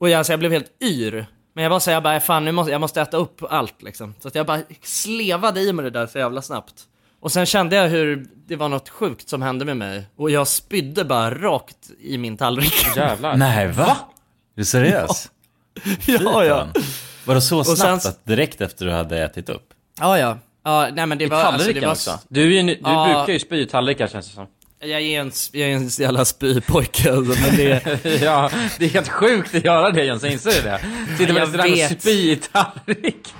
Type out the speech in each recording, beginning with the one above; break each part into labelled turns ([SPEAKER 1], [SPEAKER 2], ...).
[SPEAKER 1] Och jag, alltså, jag blev helt yr. Men jag var så jag bara, fan nu måste jag måste äta upp allt liksom. Så att jag bara slevade i mig det där så jävla snabbt. Och sen kände jag hur det var något sjukt som hände med mig. Och jag spydde bara rakt i min tallrik.
[SPEAKER 2] Jävlar.
[SPEAKER 3] Nej, va? Är du seriös?
[SPEAKER 1] ja, ja.
[SPEAKER 3] Var det så snabbt
[SPEAKER 1] sen-
[SPEAKER 3] att direkt efter du hade ätit upp?
[SPEAKER 1] Ja, ja. Ja, nej men det
[SPEAKER 2] I
[SPEAKER 1] var... Alltså,
[SPEAKER 2] tallriken
[SPEAKER 1] det var
[SPEAKER 2] också. Du, är ju, du
[SPEAKER 1] Ja.
[SPEAKER 2] brukar ju spy i tallrikar känns det som.
[SPEAKER 1] Jag är en, jag är en jävla spypojke alltså, men det...
[SPEAKER 2] ja, det är helt sjukt att göra det Jens, inser du det? Sitter med och
[SPEAKER 1] vet.
[SPEAKER 2] spy i tallrik.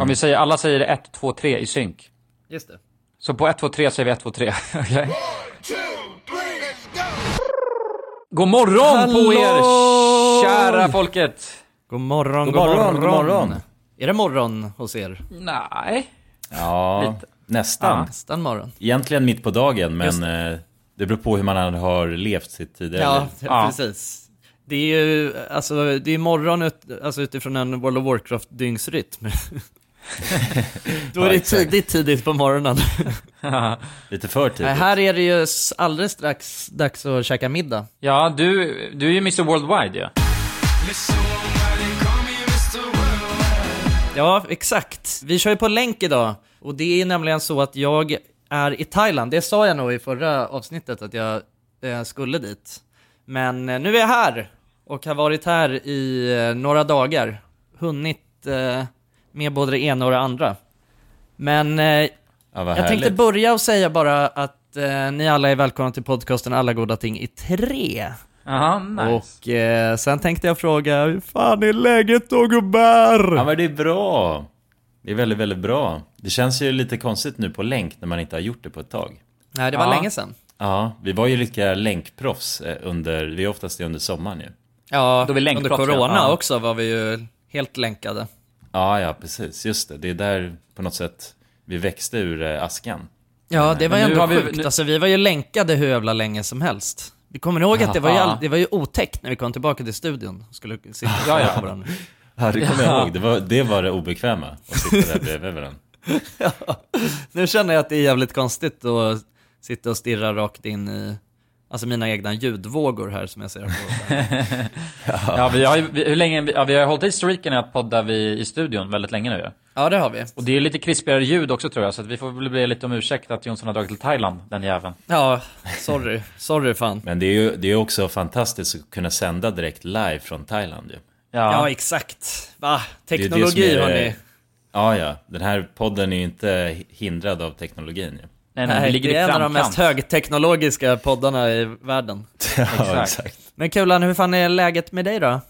[SPEAKER 2] Om vi säger, alla säger 1, 2, 3 i synk.
[SPEAKER 1] Just det.
[SPEAKER 2] Så på 1, 2, 3 säger vi 1, 2, 3. Okej? God morgon på er, kära folket!
[SPEAKER 1] God morgon,
[SPEAKER 3] God morgon, god morgon.
[SPEAKER 1] Är det morgon hos er?
[SPEAKER 2] Nej.
[SPEAKER 3] Ja, nästan.
[SPEAKER 1] Nästan morgon.
[SPEAKER 3] Egentligen mitt på dagen,
[SPEAKER 1] Just
[SPEAKER 3] men eh, det beror på hur man har levt sitt tidigare
[SPEAKER 1] Ja,
[SPEAKER 3] liv.
[SPEAKER 2] Ja.
[SPEAKER 1] precis. Det är ju, alltså, det är morgon ut, alltså, utifrån en World of Warcraft-dygnsrytm. Då är
[SPEAKER 3] Ja,
[SPEAKER 1] det tidigt, tidigt på morgonen.
[SPEAKER 3] Lite för tidigt.
[SPEAKER 1] Här är det ju alldeles strax dags att käka middag.
[SPEAKER 2] Ja, du, du är ju Mr Worldwide ju.
[SPEAKER 1] Ja, exakt. Vi kör ju på länk idag. Och det är nämligen så att jag är i Thailand. Det sa jag nog i förra avsnittet att jag eh, skulle dit. Men eh, nu är jag här och har varit här i eh, några dagar. Hunnit eh, med både det ena och det andra. Men eh,
[SPEAKER 3] Ja,
[SPEAKER 1] jag
[SPEAKER 3] härligt.
[SPEAKER 1] tänkte börja och säga bara att eh, ni alla är välkomna till podcasten Alla goda ting i tre.
[SPEAKER 2] Jaha, nice.
[SPEAKER 1] Och eh, sen tänkte jag fråga, hur fan är läget då gubbar?
[SPEAKER 3] Ja, men det är bra. Det är väldigt, väldigt bra. Det känns ju lite konstigt nu på länk när man inte har gjort det på ett tag.
[SPEAKER 1] Nej, det var
[SPEAKER 2] Ja.
[SPEAKER 1] länge sedan.
[SPEAKER 3] Ja, vi var ju lika länkproffs eh, under, vi är oftast det under sommaren ju.
[SPEAKER 1] Ja,
[SPEAKER 2] Då vi
[SPEAKER 1] under corona
[SPEAKER 2] ja.
[SPEAKER 1] också var vi ju helt länkade.
[SPEAKER 3] Ja, ja, precis. Just det. Det är där på något sätt vi växte ur eh, askan.
[SPEAKER 1] Ja, det var ju ändå
[SPEAKER 2] har vi-
[SPEAKER 1] sjukt.
[SPEAKER 2] nu-
[SPEAKER 1] Alltså, vi var ju länkade hur jävla länge som helst. Vi kommer ihåg att det var, ju all, det var ju otäckt när vi kom tillbaka till studion och skulle sitta och
[SPEAKER 2] Ja, ja.
[SPEAKER 1] på varandra.
[SPEAKER 3] Ja, det kommer jag ihåg. Det var, det var det obekväma, att sitta där bredvid varandra.
[SPEAKER 1] Nu känner jag att det är jävligt konstigt att sitta och stirra rakt in i Alltså mina egna ljudvågor här som jag ser på.
[SPEAKER 2] Ja, vi har ju, vi, hur länge, ja, vi har hållit i streaken att podda vi i studion väldigt länge nu.
[SPEAKER 1] Ja, det har vi.
[SPEAKER 2] Och det är lite krispigare ljud också tror jag, så att vi får väl be lite om ursäkt att Jonsson har dragit till Thailand, den jäveln.
[SPEAKER 1] Ja, sorry. Sorry fan.
[SPEAKER 3] Men det är ju det är också fantastiskt att kunna sända direkt live från Thailand ju.
[SPEAKER 2] Ja,
[SPEAKER 1] Ja, exakt. Va?
[SPEAKER 3] Det är det
[SPEAKER 1] Teknologi
[SPEAKER 3] är-
[SPEAKER 1] hörni.
[SPEAKER 3] Ja, ja. Den här podden är ju inte hindrad av teknologin ju.
[SPEAKER 2] Nej, nej,
[SPEAKER 1] Nej,
[SPEAKER 2] ligger
[SPEAKER 1] det är en av de mest högteknologiska poddarna i världen.
[SPEAKER 3] Ja,
[SPEAKER 2] Exakt.
[SPEAKER 1] Men Kulan, hur fan är läget med dig då?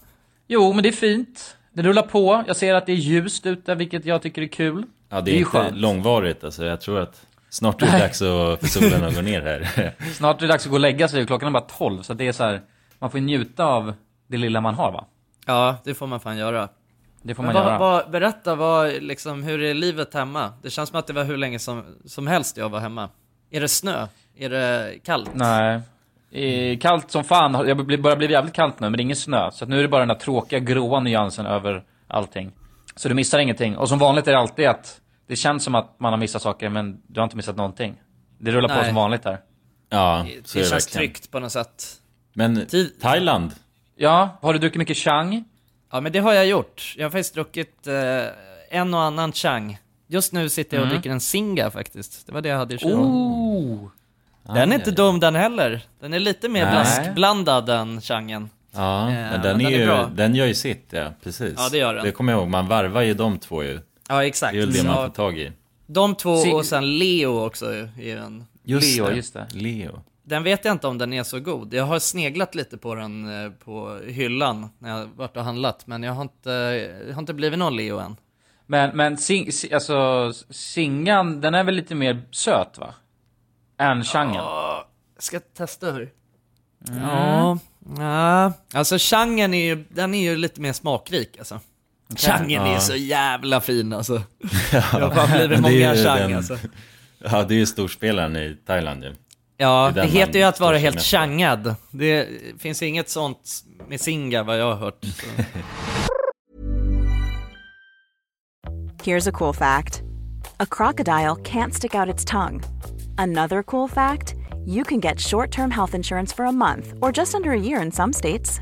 [SPEAKER 2] Jo, men det är fint. Det rullar på. Jag ser att det är ljust ute, vilket jag tycker är kul.
[SPEAKER 3] Ja, det
[SPEAKER 2] Det
[SPEAKER 3] är,
[SPEAKER 2] är ju
[SPEAKER 3] inte
[SPEAKER 2] skönt.
[SPEAKER 3] långvarigt alltså. Jag tror att snart är det dags att, för solen att gå ner här.
[SPEAKER 2] Snart är det dags att gå och lägga sig klockan är bara 12, så det är så här, man får ju njuta av det lilla man har va?
[SPEAKER 1] Ja, det får man fan göra.
[SPEAKER 2] Det får man
[SPEAKER 1] vad,
[SPEAKER 2] göra.
[SPEAKER 1] vad, berätta, vad, liksom, hur är livet hemma? Det känns som att det var hur länge som, som helst jag var hemma. Är det snö? Är det kallt?
[SPEAKER 2] Nej. Kallt som fan. Jag börjar bli jävligt kallt nu, men det är ingen snö. Så att nu är det bara den där tråkiga gråa nyansen över allting. Så du missar ingenting. Och som vanligt är det alltid att det känns som att man har missat saker, men du har inte missat någonting. Det rullar på
[SPEAKER 1] Nej.
[SPEAKER 2] som vanligt här.
[SPEAKER 3] Ja,
[SPEAKER 1] Det,
[SPEAKER 3] så är det
[SPEAKER 1] känns
[SPEAKER 3] verkligen.
[SPEAKER 1] tryggt på något sätt.
[SPEAKER 3] Men Thailand?
[SPEAKER 2] Ja, har du druckit mycket chang?
[SPEAKER 1] Ja, men det har jag gjort. Jag har faktiskt druckit eh, en och annan chang. Just nu sitter jag och
[SPEAKER 2] Mm.
[SPEAKER 1] dricker en singa faktiskt. Det var det jag hade i kylen.
[SPEAKER 2] Oh!
[SPEAKER 1] Den är inte dum den heller. Den är lite mer
[SPEAKER 3] Nej.
[SPEAKER 1] blaskblandad den changen.
[SPEAKER 3] Ja,
[SPEAKER 1] Eh,
[SPEAKER 3] men
[SPEAKER 1] men
[SPEAKER 3] den,
[SPEAKER 1] den
[SPEAKER 3] är
[SPEAKER 1] är
[SPEAKER 3] ju,
[SPEAKER 1] bra.
[SPEAKER 3] den gör ju sitt, ja. Precis.
[SPEAKER 1] Ja, det gör den.
[SPEAKER 3] Det kommer jag ihåg, man varvar ju de två ju.
[SPEAKER 1] Ja, exakt.
[SPEAKER 3] Det är ju det man får tag i.
[SPEAKER 1] De två och sen Leo också är en.
[SPEAKER 3] Just
[SPEAKER 2] Leo,
[SPEAKER 3] det.
[SPEAKER 2] just det.
[SPEAKER 3] Leo.
[SPEAKER 1] Den vet jag inte om den är så god. Jag har sneglat lite på den eh, på hyllan när jag varit och handlat, men jag har inte, jag har inte blivit någon Leo än.
[SPEAKER 2] Men, men sing, si- alltså, singan, den är väl lite mer söt va? Än changen.
[SPEAKER 1] Ja, ska jag testa hur? Ja, ja, alltså changen är ju, den är ju lite mer smakrik alltså. Changen är
[SPEAKER 3] Ja.
[SPEAKER 1] så jävla fin alltså. Jag har fan blivit
[SPEAKER 3] är
[SPEAKER 1] många chang
[SPEAKER 3] den-
[SPEAKER 1] alltså.
[SPEAKER 3] Ja, det är ju storspelaren i Thailand ju.
[SPEAKER 1] Ja,
[SPEAKER 3] Det
[SPEAKER 1] det heter ju att vara helt changad. Det finns inget sånt med singa vad jag har hört.
[SPEAKER 4] Here's a cool fact a crocodile can't stick out its tongue. Another cool fact you can get short term health insurance for a month or just under a year in some states.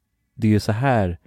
[SPEAKER 3] det är ju så här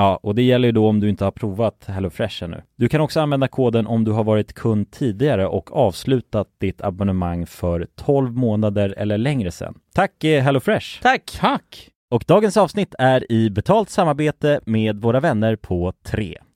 [SPEAKER 3] Ja, och det gäller ju då om du inte har provat HelloFresh ännu. Du kan också använda koden om du har varit kund tidigare och avslutat ditt abonnemang för 12 månader eller längre sedan. Tack eh, HelloFresh!
[SPEAKER 1] Tack!
[SPEAKER 2] Tack!
[SPEAKER 3] Och dagens avsnitt är i betalt samarbete med våra vänner på 3.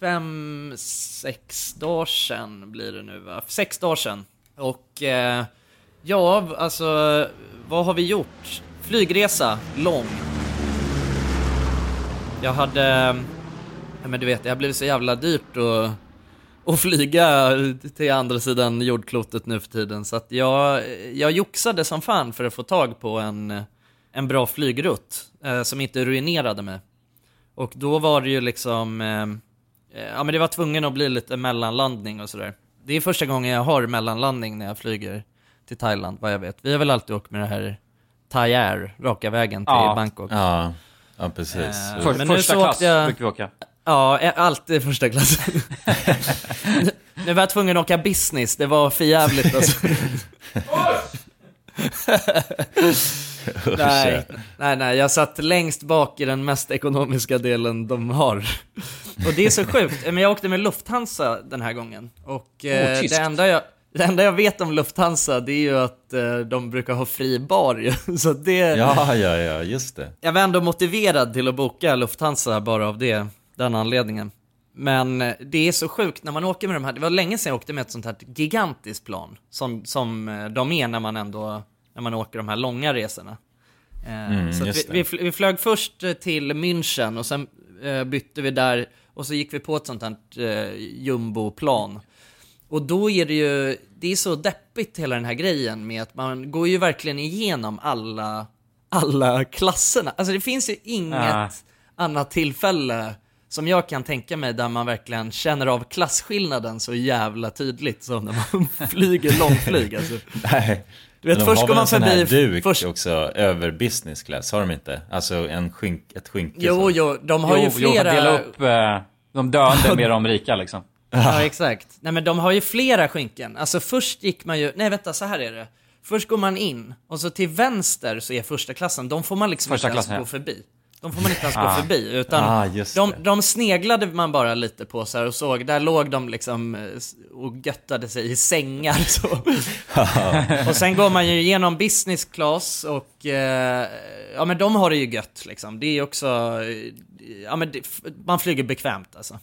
[SPEAKER 1] fem, sex dagar sedan blir det nu va? Sex dagar sedan. Och eh, ja, alltså, vad har vi gjort? Flygresa, lång. Jag hade, ja men du vet, det har blivit så jävla dyrt att, att flyga till andra sidan jordklotet nu för tiden. Så att jag, jag joxade som fan för att få tag på en, en bra flygrutt eh, som inte ruinerade mig. Och då var det ju liksom, eh, ja men det var tvungen att bli lite mellanlandning och sådär. Det är första gången jag har mellanlandning när jag flyger till Thailand, vad jag vet. Vi har väl alltid åkt med det här Thai Air, raka vägen till
[SPEAKER 3] Ja.
[SPEAKER 1] Bangkok.
[SPEAKER 3] Ja, ja precis.
[SPEAKER 1] Eh,
[SPEAKER 3] Så-
[SPEAKER 1] men nu så åkte jag-
[SPEAKER 2] brukar vi åka.
[SPEAKER 1] Ja, eh, alltid första klass. Nu- nu var jag tvungen att åka business, det var för jävligt alltså. nej, nej, nej, jag satt längst bak i den mest ekonomiska delen de har. Och det är så sjukt, men jag åkte med Lufthansa den här gången. Och
[SPEAKER 5] Oh,
[SPEAKER 1] det, enda jag, det enda jag vet om Lufthansa, det är ju att eh, de brukar ha fri bar. Så det...
[SPEAKER 3] Ja, ja, ja, just det.
[SPEAKER 1] Jag var ändå motiverad till att boka Lufthansa bara av det, den anledningen. Men eh, det är så sjukt när man åker med de här, det var länge sedan jag åkte med ett sånt här gigantiskt plan. Som, som de är när man ändå, när man åker de här långa resorna. Eh,
[SPEAKER 3] Mm,
[SPEAKER 1] så vi, vi, vi flög först eh, till München och sen eh, bytte vi där och så gick vi på ett sånt här eh, jumboplan. Och då är det ju, det är så deppigt hela den här grejen med att man går ju verkligen igenom alla, alla klasserna. Alltså det finns ju inget
[SPEAKER 2] Ah.
[SPEAKER 1] annat tillfälle som jag kan tänka mig där man verkligen känner av klasskillnaden så jävla tydligt som när man flyger långflyg alltså.
[SPEAKER 3] Nej.
[SPEAKER 1] Du vet,
[SPEAKER 3] de
[SPEAKER 1] först
[SPEAKER 3] har
[SPEAKER 1] går man
[SPEAKER 3] en sån här
[SPEAKER 1] förbi-
[SPEAKER 3] duk
[SPEAKER 1] först-
[SPEAKER 3] också över business class, har de inte? Alltså en skynk, ett skynke
[SPEAKER 1] Jo,
[SPEAKER 3] så.
[SPEAKER 1] jo, de har ju
[SPEAKER 2] Jo, jo, för
[SPEAKER 1] flera...
[SPEAKER 2] att dela upp eh, de döende med de rika liksom.
[SPEAKER 1] Ja, exakt. Nej men de har ju flera skynken. Alltså först gick man ju, nej vänta så här är det. Först går man in och så till vänster så är första klassen, de får man liksom
[SPEAKER 2] Första
[SPEAKER 1] inte ens
[SPEAKER 2] klassen,
[SPEAKER 1] gå
[SPEAKER 2] ja.
[SPEAKER 1] förbi. De får man inte ens
[SPEAKER 2] Ah.
[SPEAKER 1] gå förbi, utan
[SPEAKER 3] Ah,
[SPEAKER 1] de, de sneglade man bara lite på så här och såg, där låg de liksom eh, och göttade sig i sängar så. och sen går man ju igenom business class och, eh, ja men de har det ju gött liksom. Det är också, eh, ja men det, man flyger bekvämt alltså.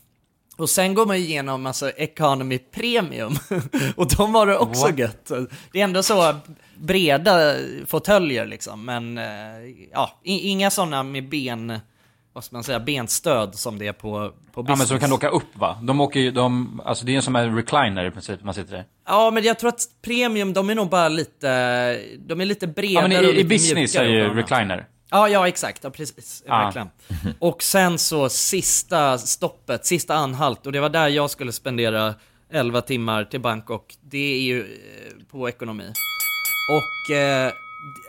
[SPEAKER 1] Och sen går man igenom alltså economy premium och de har det också
[SPEAKER 2] What?
[SPEAKER 1] gött. Det är ändå så breda fåtöljer liksom, men eh, ja, i- inga sådana med ben, vad ska man säga, benstöd som det är på, på
[SPEAKER 2] Ja
[SPEAKER 1] business.
[SPEAKER 2] men som kan åka upp va? De åker ju, de, alltså det är en som en recliner i princip, man sitter i.
[SPEAKER 1] Ja, men jag tror att premium, de är nog bara lite, de är lite bredare
[SPEAKER 2] Ja men
[SPEAKER 1] och
[SPEAKER 2] i, i
[SPEAKER 1] lite
[SPEAKER 2] business är ju
[SPEAKER 1] och
[SPEAKER 2] recliner.
[SPEAKER 1] Ja, ja exakt, ja, precis,
[SPEAKER 2] Ja.
[SPEAKER 1] verkligen. Och sen så sista stoppet, sista anhalt, och det var där jag skulle spendera 11 timmar till Bangkok. Det är ju eh, på ekonomi. Och eh,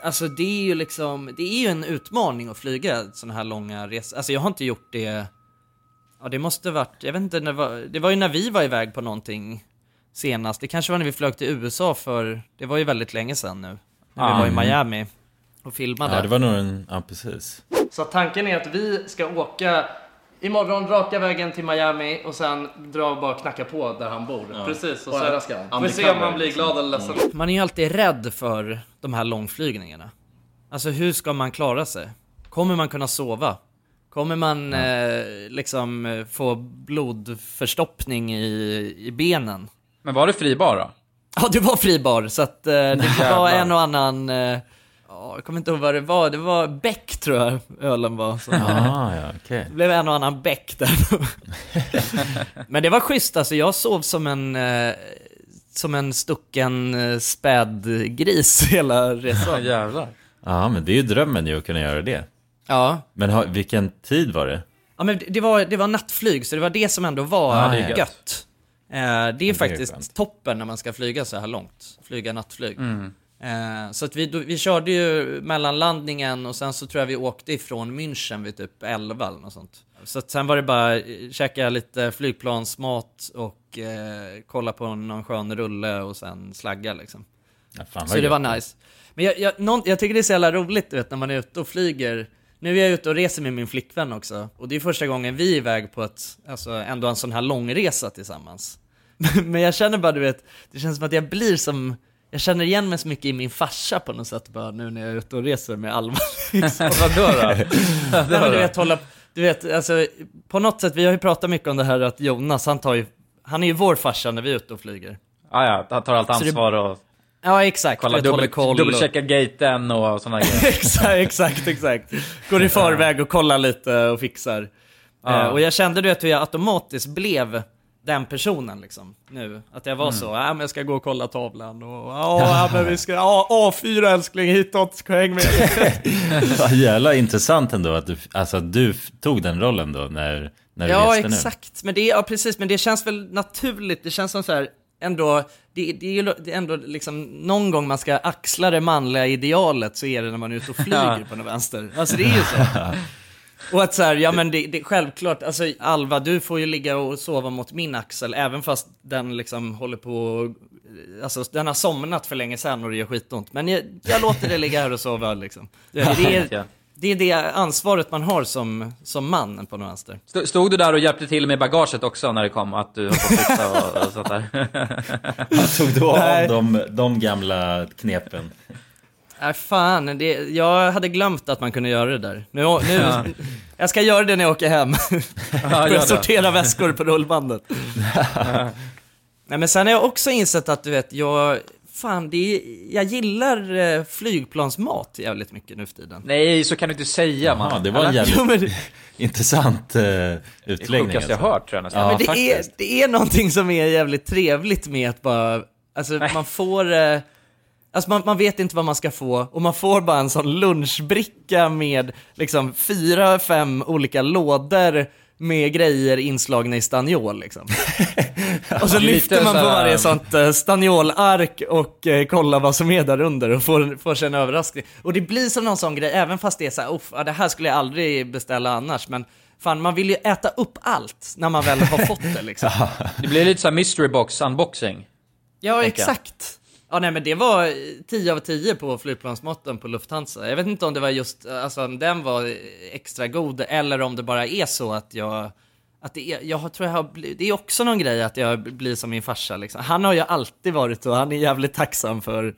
[SPEAKER 1] alltså det är ju liksom, det är ju en utmaning att flyga sådana här långa resor. Alltså jag har inte gjort det, ja det måste varit, jag vet inte, när, det var- det var ju när vi var iväg på någonting senast. Det kanske var när vi flög till USA för, det var ju väldigt länge sedan nu. När vi
[SPEAKER 3] Ah.
[SPEAKER 1] var i Miami och filmade.
[SPEAKER 3] Ja, det var nog en, ja precis.
[SPEAKER 1] Så tanken är att vi ska åka imorgon raka vägen till Miami och sen dra och bara knacka på där han bor.
[SPEAKER 5] Precis, och
[SPEAKER 1] honom.
[SPEAKER 5] får vi se om man blir glad eller ledsen.
[SPEAKER 1] Man är ju alltid rädd för de här långflygningarna. Alltså hur ska man klara sig? Kommer man kunna sova? Kommer man eh, liksom eh, få blodförstoppning i, i benen?
[SPEAKER 2] Men var det fribar då?
[SPEAKER 1] Ja, det var fribar, så att eh, det var en och annan... Eh, ja, jag kommer inte ihåg vad det var. Det var Beck tror jag ölen var. Så.
[SPEAKER 3] Ah, ja, okej.
[SPEAKER 1] Det blev en och annan bäck där. Men det var schysst, alltså jag sov som en, eh, som en stucken eh, spädgris hela resan.
[SPEAKER 2] Jävlar.
[SPEAKER 3] Ja, men det är ju drömmen ju att kunna göra det.
[SPEAKER 1] Ja.
[SPEAKER 3] Men ha, vilken tid var det?
[SPEAKER 1] Ja men det- var, det var nattflyg, så det var det som ändå var
[SPEAKER 3] Ah, det är
[SPEAKER 1] gött.
[SPEAKER 3] gött.
[SPEAKER 1] Eh, det är
[SPEAKER 3] är
[SPEAKER 1] faktiskt
[SPEAKER 3] skönt.
[SPEAKER 1] toppen när man ska flyga så här långt. Flyga nattflyg.
[SPEAKER 3] Mm.
[SPEAKER 1] Eh, så att vi, då, vi körde ju mellanlandningen och sen så tror jag vi åkte ifrån München vid typ 11 eller något sånt. Så att sen var det bara eh, käka lite flygplansmat och eh, kolla på någon skön rulle och sen slagga liksom.
[SPEAKER 3] Ja,
[SPEAKER 1] Så det var nice. Men jag, jag, någon, jag tycker det är så jävla roligt du vet, när man är ute och flyger. Nu är jag ute och reser med min flickvän också. Och det är första gången vi är iväg på ett, alltså ändå en sån här långresa tillsammans. Men jag känner bara du vet, det känns som att jag blir som, jag känner igen mig så mycket i min farsa på något sätt bara nu när jag är ute och reser med. Liksom.
[SPEAKER 2] Vadå då?
[SPEAKER 1] Nej men du vet, hålla, du vet, alltså på något sätt, vi har ju pratat mycket om det här att Jonas, han tar ju, han är ju vår farsa när vi är ute och flyger.
[SPEAKER 2] Ah, ja, han tar allt
[SPEAKER 1] Så det-
[SPEAKER 2] ansvar och
[SPEAKER 1] Ja exakt, håller
[SPEAKER 2] dubbel,
[SPEAKER 1] koll och-
[SPEAKER 2] dubbelcheckar gaten och sådana grejer.
[SPEAKER 1] exakt, exakt, exakt. Går i förväg och kollar lite och fixar.
[SPEAKER 2] Ja.
[SPEAKER 1] Eh, och jag kände du vet hur jag automatiskt blev den personen liksom nu. Att jag var så, ja men jag ska gå och kolla tavlan och ja, men vi ska, ja A4 älskling hitåt, häng med.
[SPEAKER 3] Jävla intressant ändå att du, alltså, du tog den rollen då när, när du
[SPEAKER 1] ja
[SPEAKER 3] reste nu.
[SPEAKER 1] exakt, men det, ja precis, men det känns väl naturligt, det känns som så här ändå, det, det är ju det är ändå liksom någon gång man ska axla det manliga idealet så är det när man är ute och flyger på den vänster. Alltså det är ju så. Och att så här, ja men det, det självklart, alltså Alva du får ju ligga och sova mot min axel även fast den liksom håller på, alltså den har somnat för länge sedan och det gör skitont. Men jag, jag låter det ligga här och sova liksom. Det, det, är, det är det ansvaret man har som, som man på den vänster.
[SPEAKER 2] Stod- du där och hjälpte till med bagaget också när det kom? Att du har fått fixa och, och sånt där?
[SPEAKER 3] Tog du av de, de gamla knepen?
[SPEAKER 1] Nej fan, det, jag hade glömt att man kunde göra det där. Nu, nu,
[SPEAKER 2] Ja.
[SPEAKER 1] Jag ska göra det när jag åker hem. Börja
[SPEAKER 2] det.
[SPEAKER 1] sortera väskor på rullbandet. Nej men sen har jag också insett att du vet, jag, fan det är, jag gillar eh, flygplansmat jävligt mycket nu för tiden.
[SPEAKER 2] Nej, så kan du inte säga man.
[SPEAKER 3] Ja, det var en jävligt intressant eh,
[SPEAKER 2] Det
[SPEAKER 3] utläggning.
[SPEAKER 2] sjukaste jag
[SPEAKER 3] alltså.
[SPEAKER 2] hört tror jag nästan.
[SPEAKER 3] Ja,
[SPEAKER 1] men det är,
[SPEAKER 3] faktiskt.
[SPEAKER 1] det är någonting som är jävligt trevligt med att bara, alltså man får, eh, alltså man, man vet inte vad man ska få och man får bara en sån lunchbricka med liksom fyra, fem olika lådor med grejer inslagna i staniol liksom. och så lyfter man på varje sånt eh, staniolark och eh, kollar vad som är där under och får, får sig en överraskning. Och det blir som någon sån grej, även fast det är så här, "Uff, ja, det här skulle jag aldrig beställa annars, men fan man vill ju äta upp allt när man väl har fått det liksom.
[SPEAKER 2] Det blir lite så här mystery box unboxing.
[SPEAKER 1] Ja, exakt. Ja, nej, men det var 10 av 10 på flygplansmåtten på Lufthansa. Jag vet inte om det var just, alltså om den var extra god eller om det bara är så att jag, att det är, jag tror jag har blivit, det är också någon grej att jag blir som min farsa liksom. Han har ju alltid varit och han är jävligt tacksam för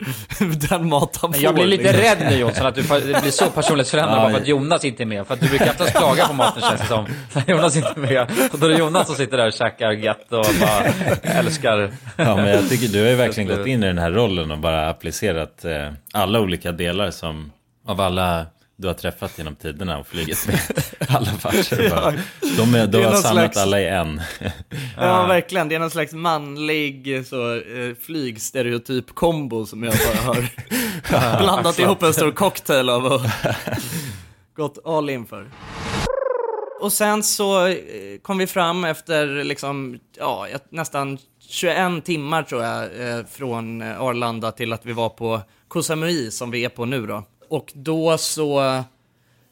[SPEAKER 1] den mat han får.
[SPEAKER 2] jag blir lite
[SPEAKER 1] liksom.
[SPEAKER 2] rädd nu Jonsson, att du blir så personlighetsförändrad bara för att Jonas inte är med. För att du brukar oftast klaga på maten känns det som. När Jonas inte är med. Och då är det Jonas som sitter där och käkar gött och bara älskar.
[SPEAKER 3] Ja, men jag tycker du har ju verkligen gått in i den här rollen och bara applicerat eh, alla olika delar som, av alla du har träffat genom tiderna och flugit med alla farsor. bara. De, är, de
[SPEAKER 1] är
[SPEAKER 3] har samlat
[SPEAKER 1] slags-
[SPEAKER 3] alla i en.
[SPEAKER 1] Ja, verkligen. Det är någon slags manlig så, eh, flygstereotyp kombo som jag bara har blandat ihop en stor cocktail av och gått all in för. Och sen så eh, kom vi fram efter liksom, ja, nästan 21 timmar tror jag, eh, från Arlanda till att vi var på Koh Samui som vi är på nu då. Och då så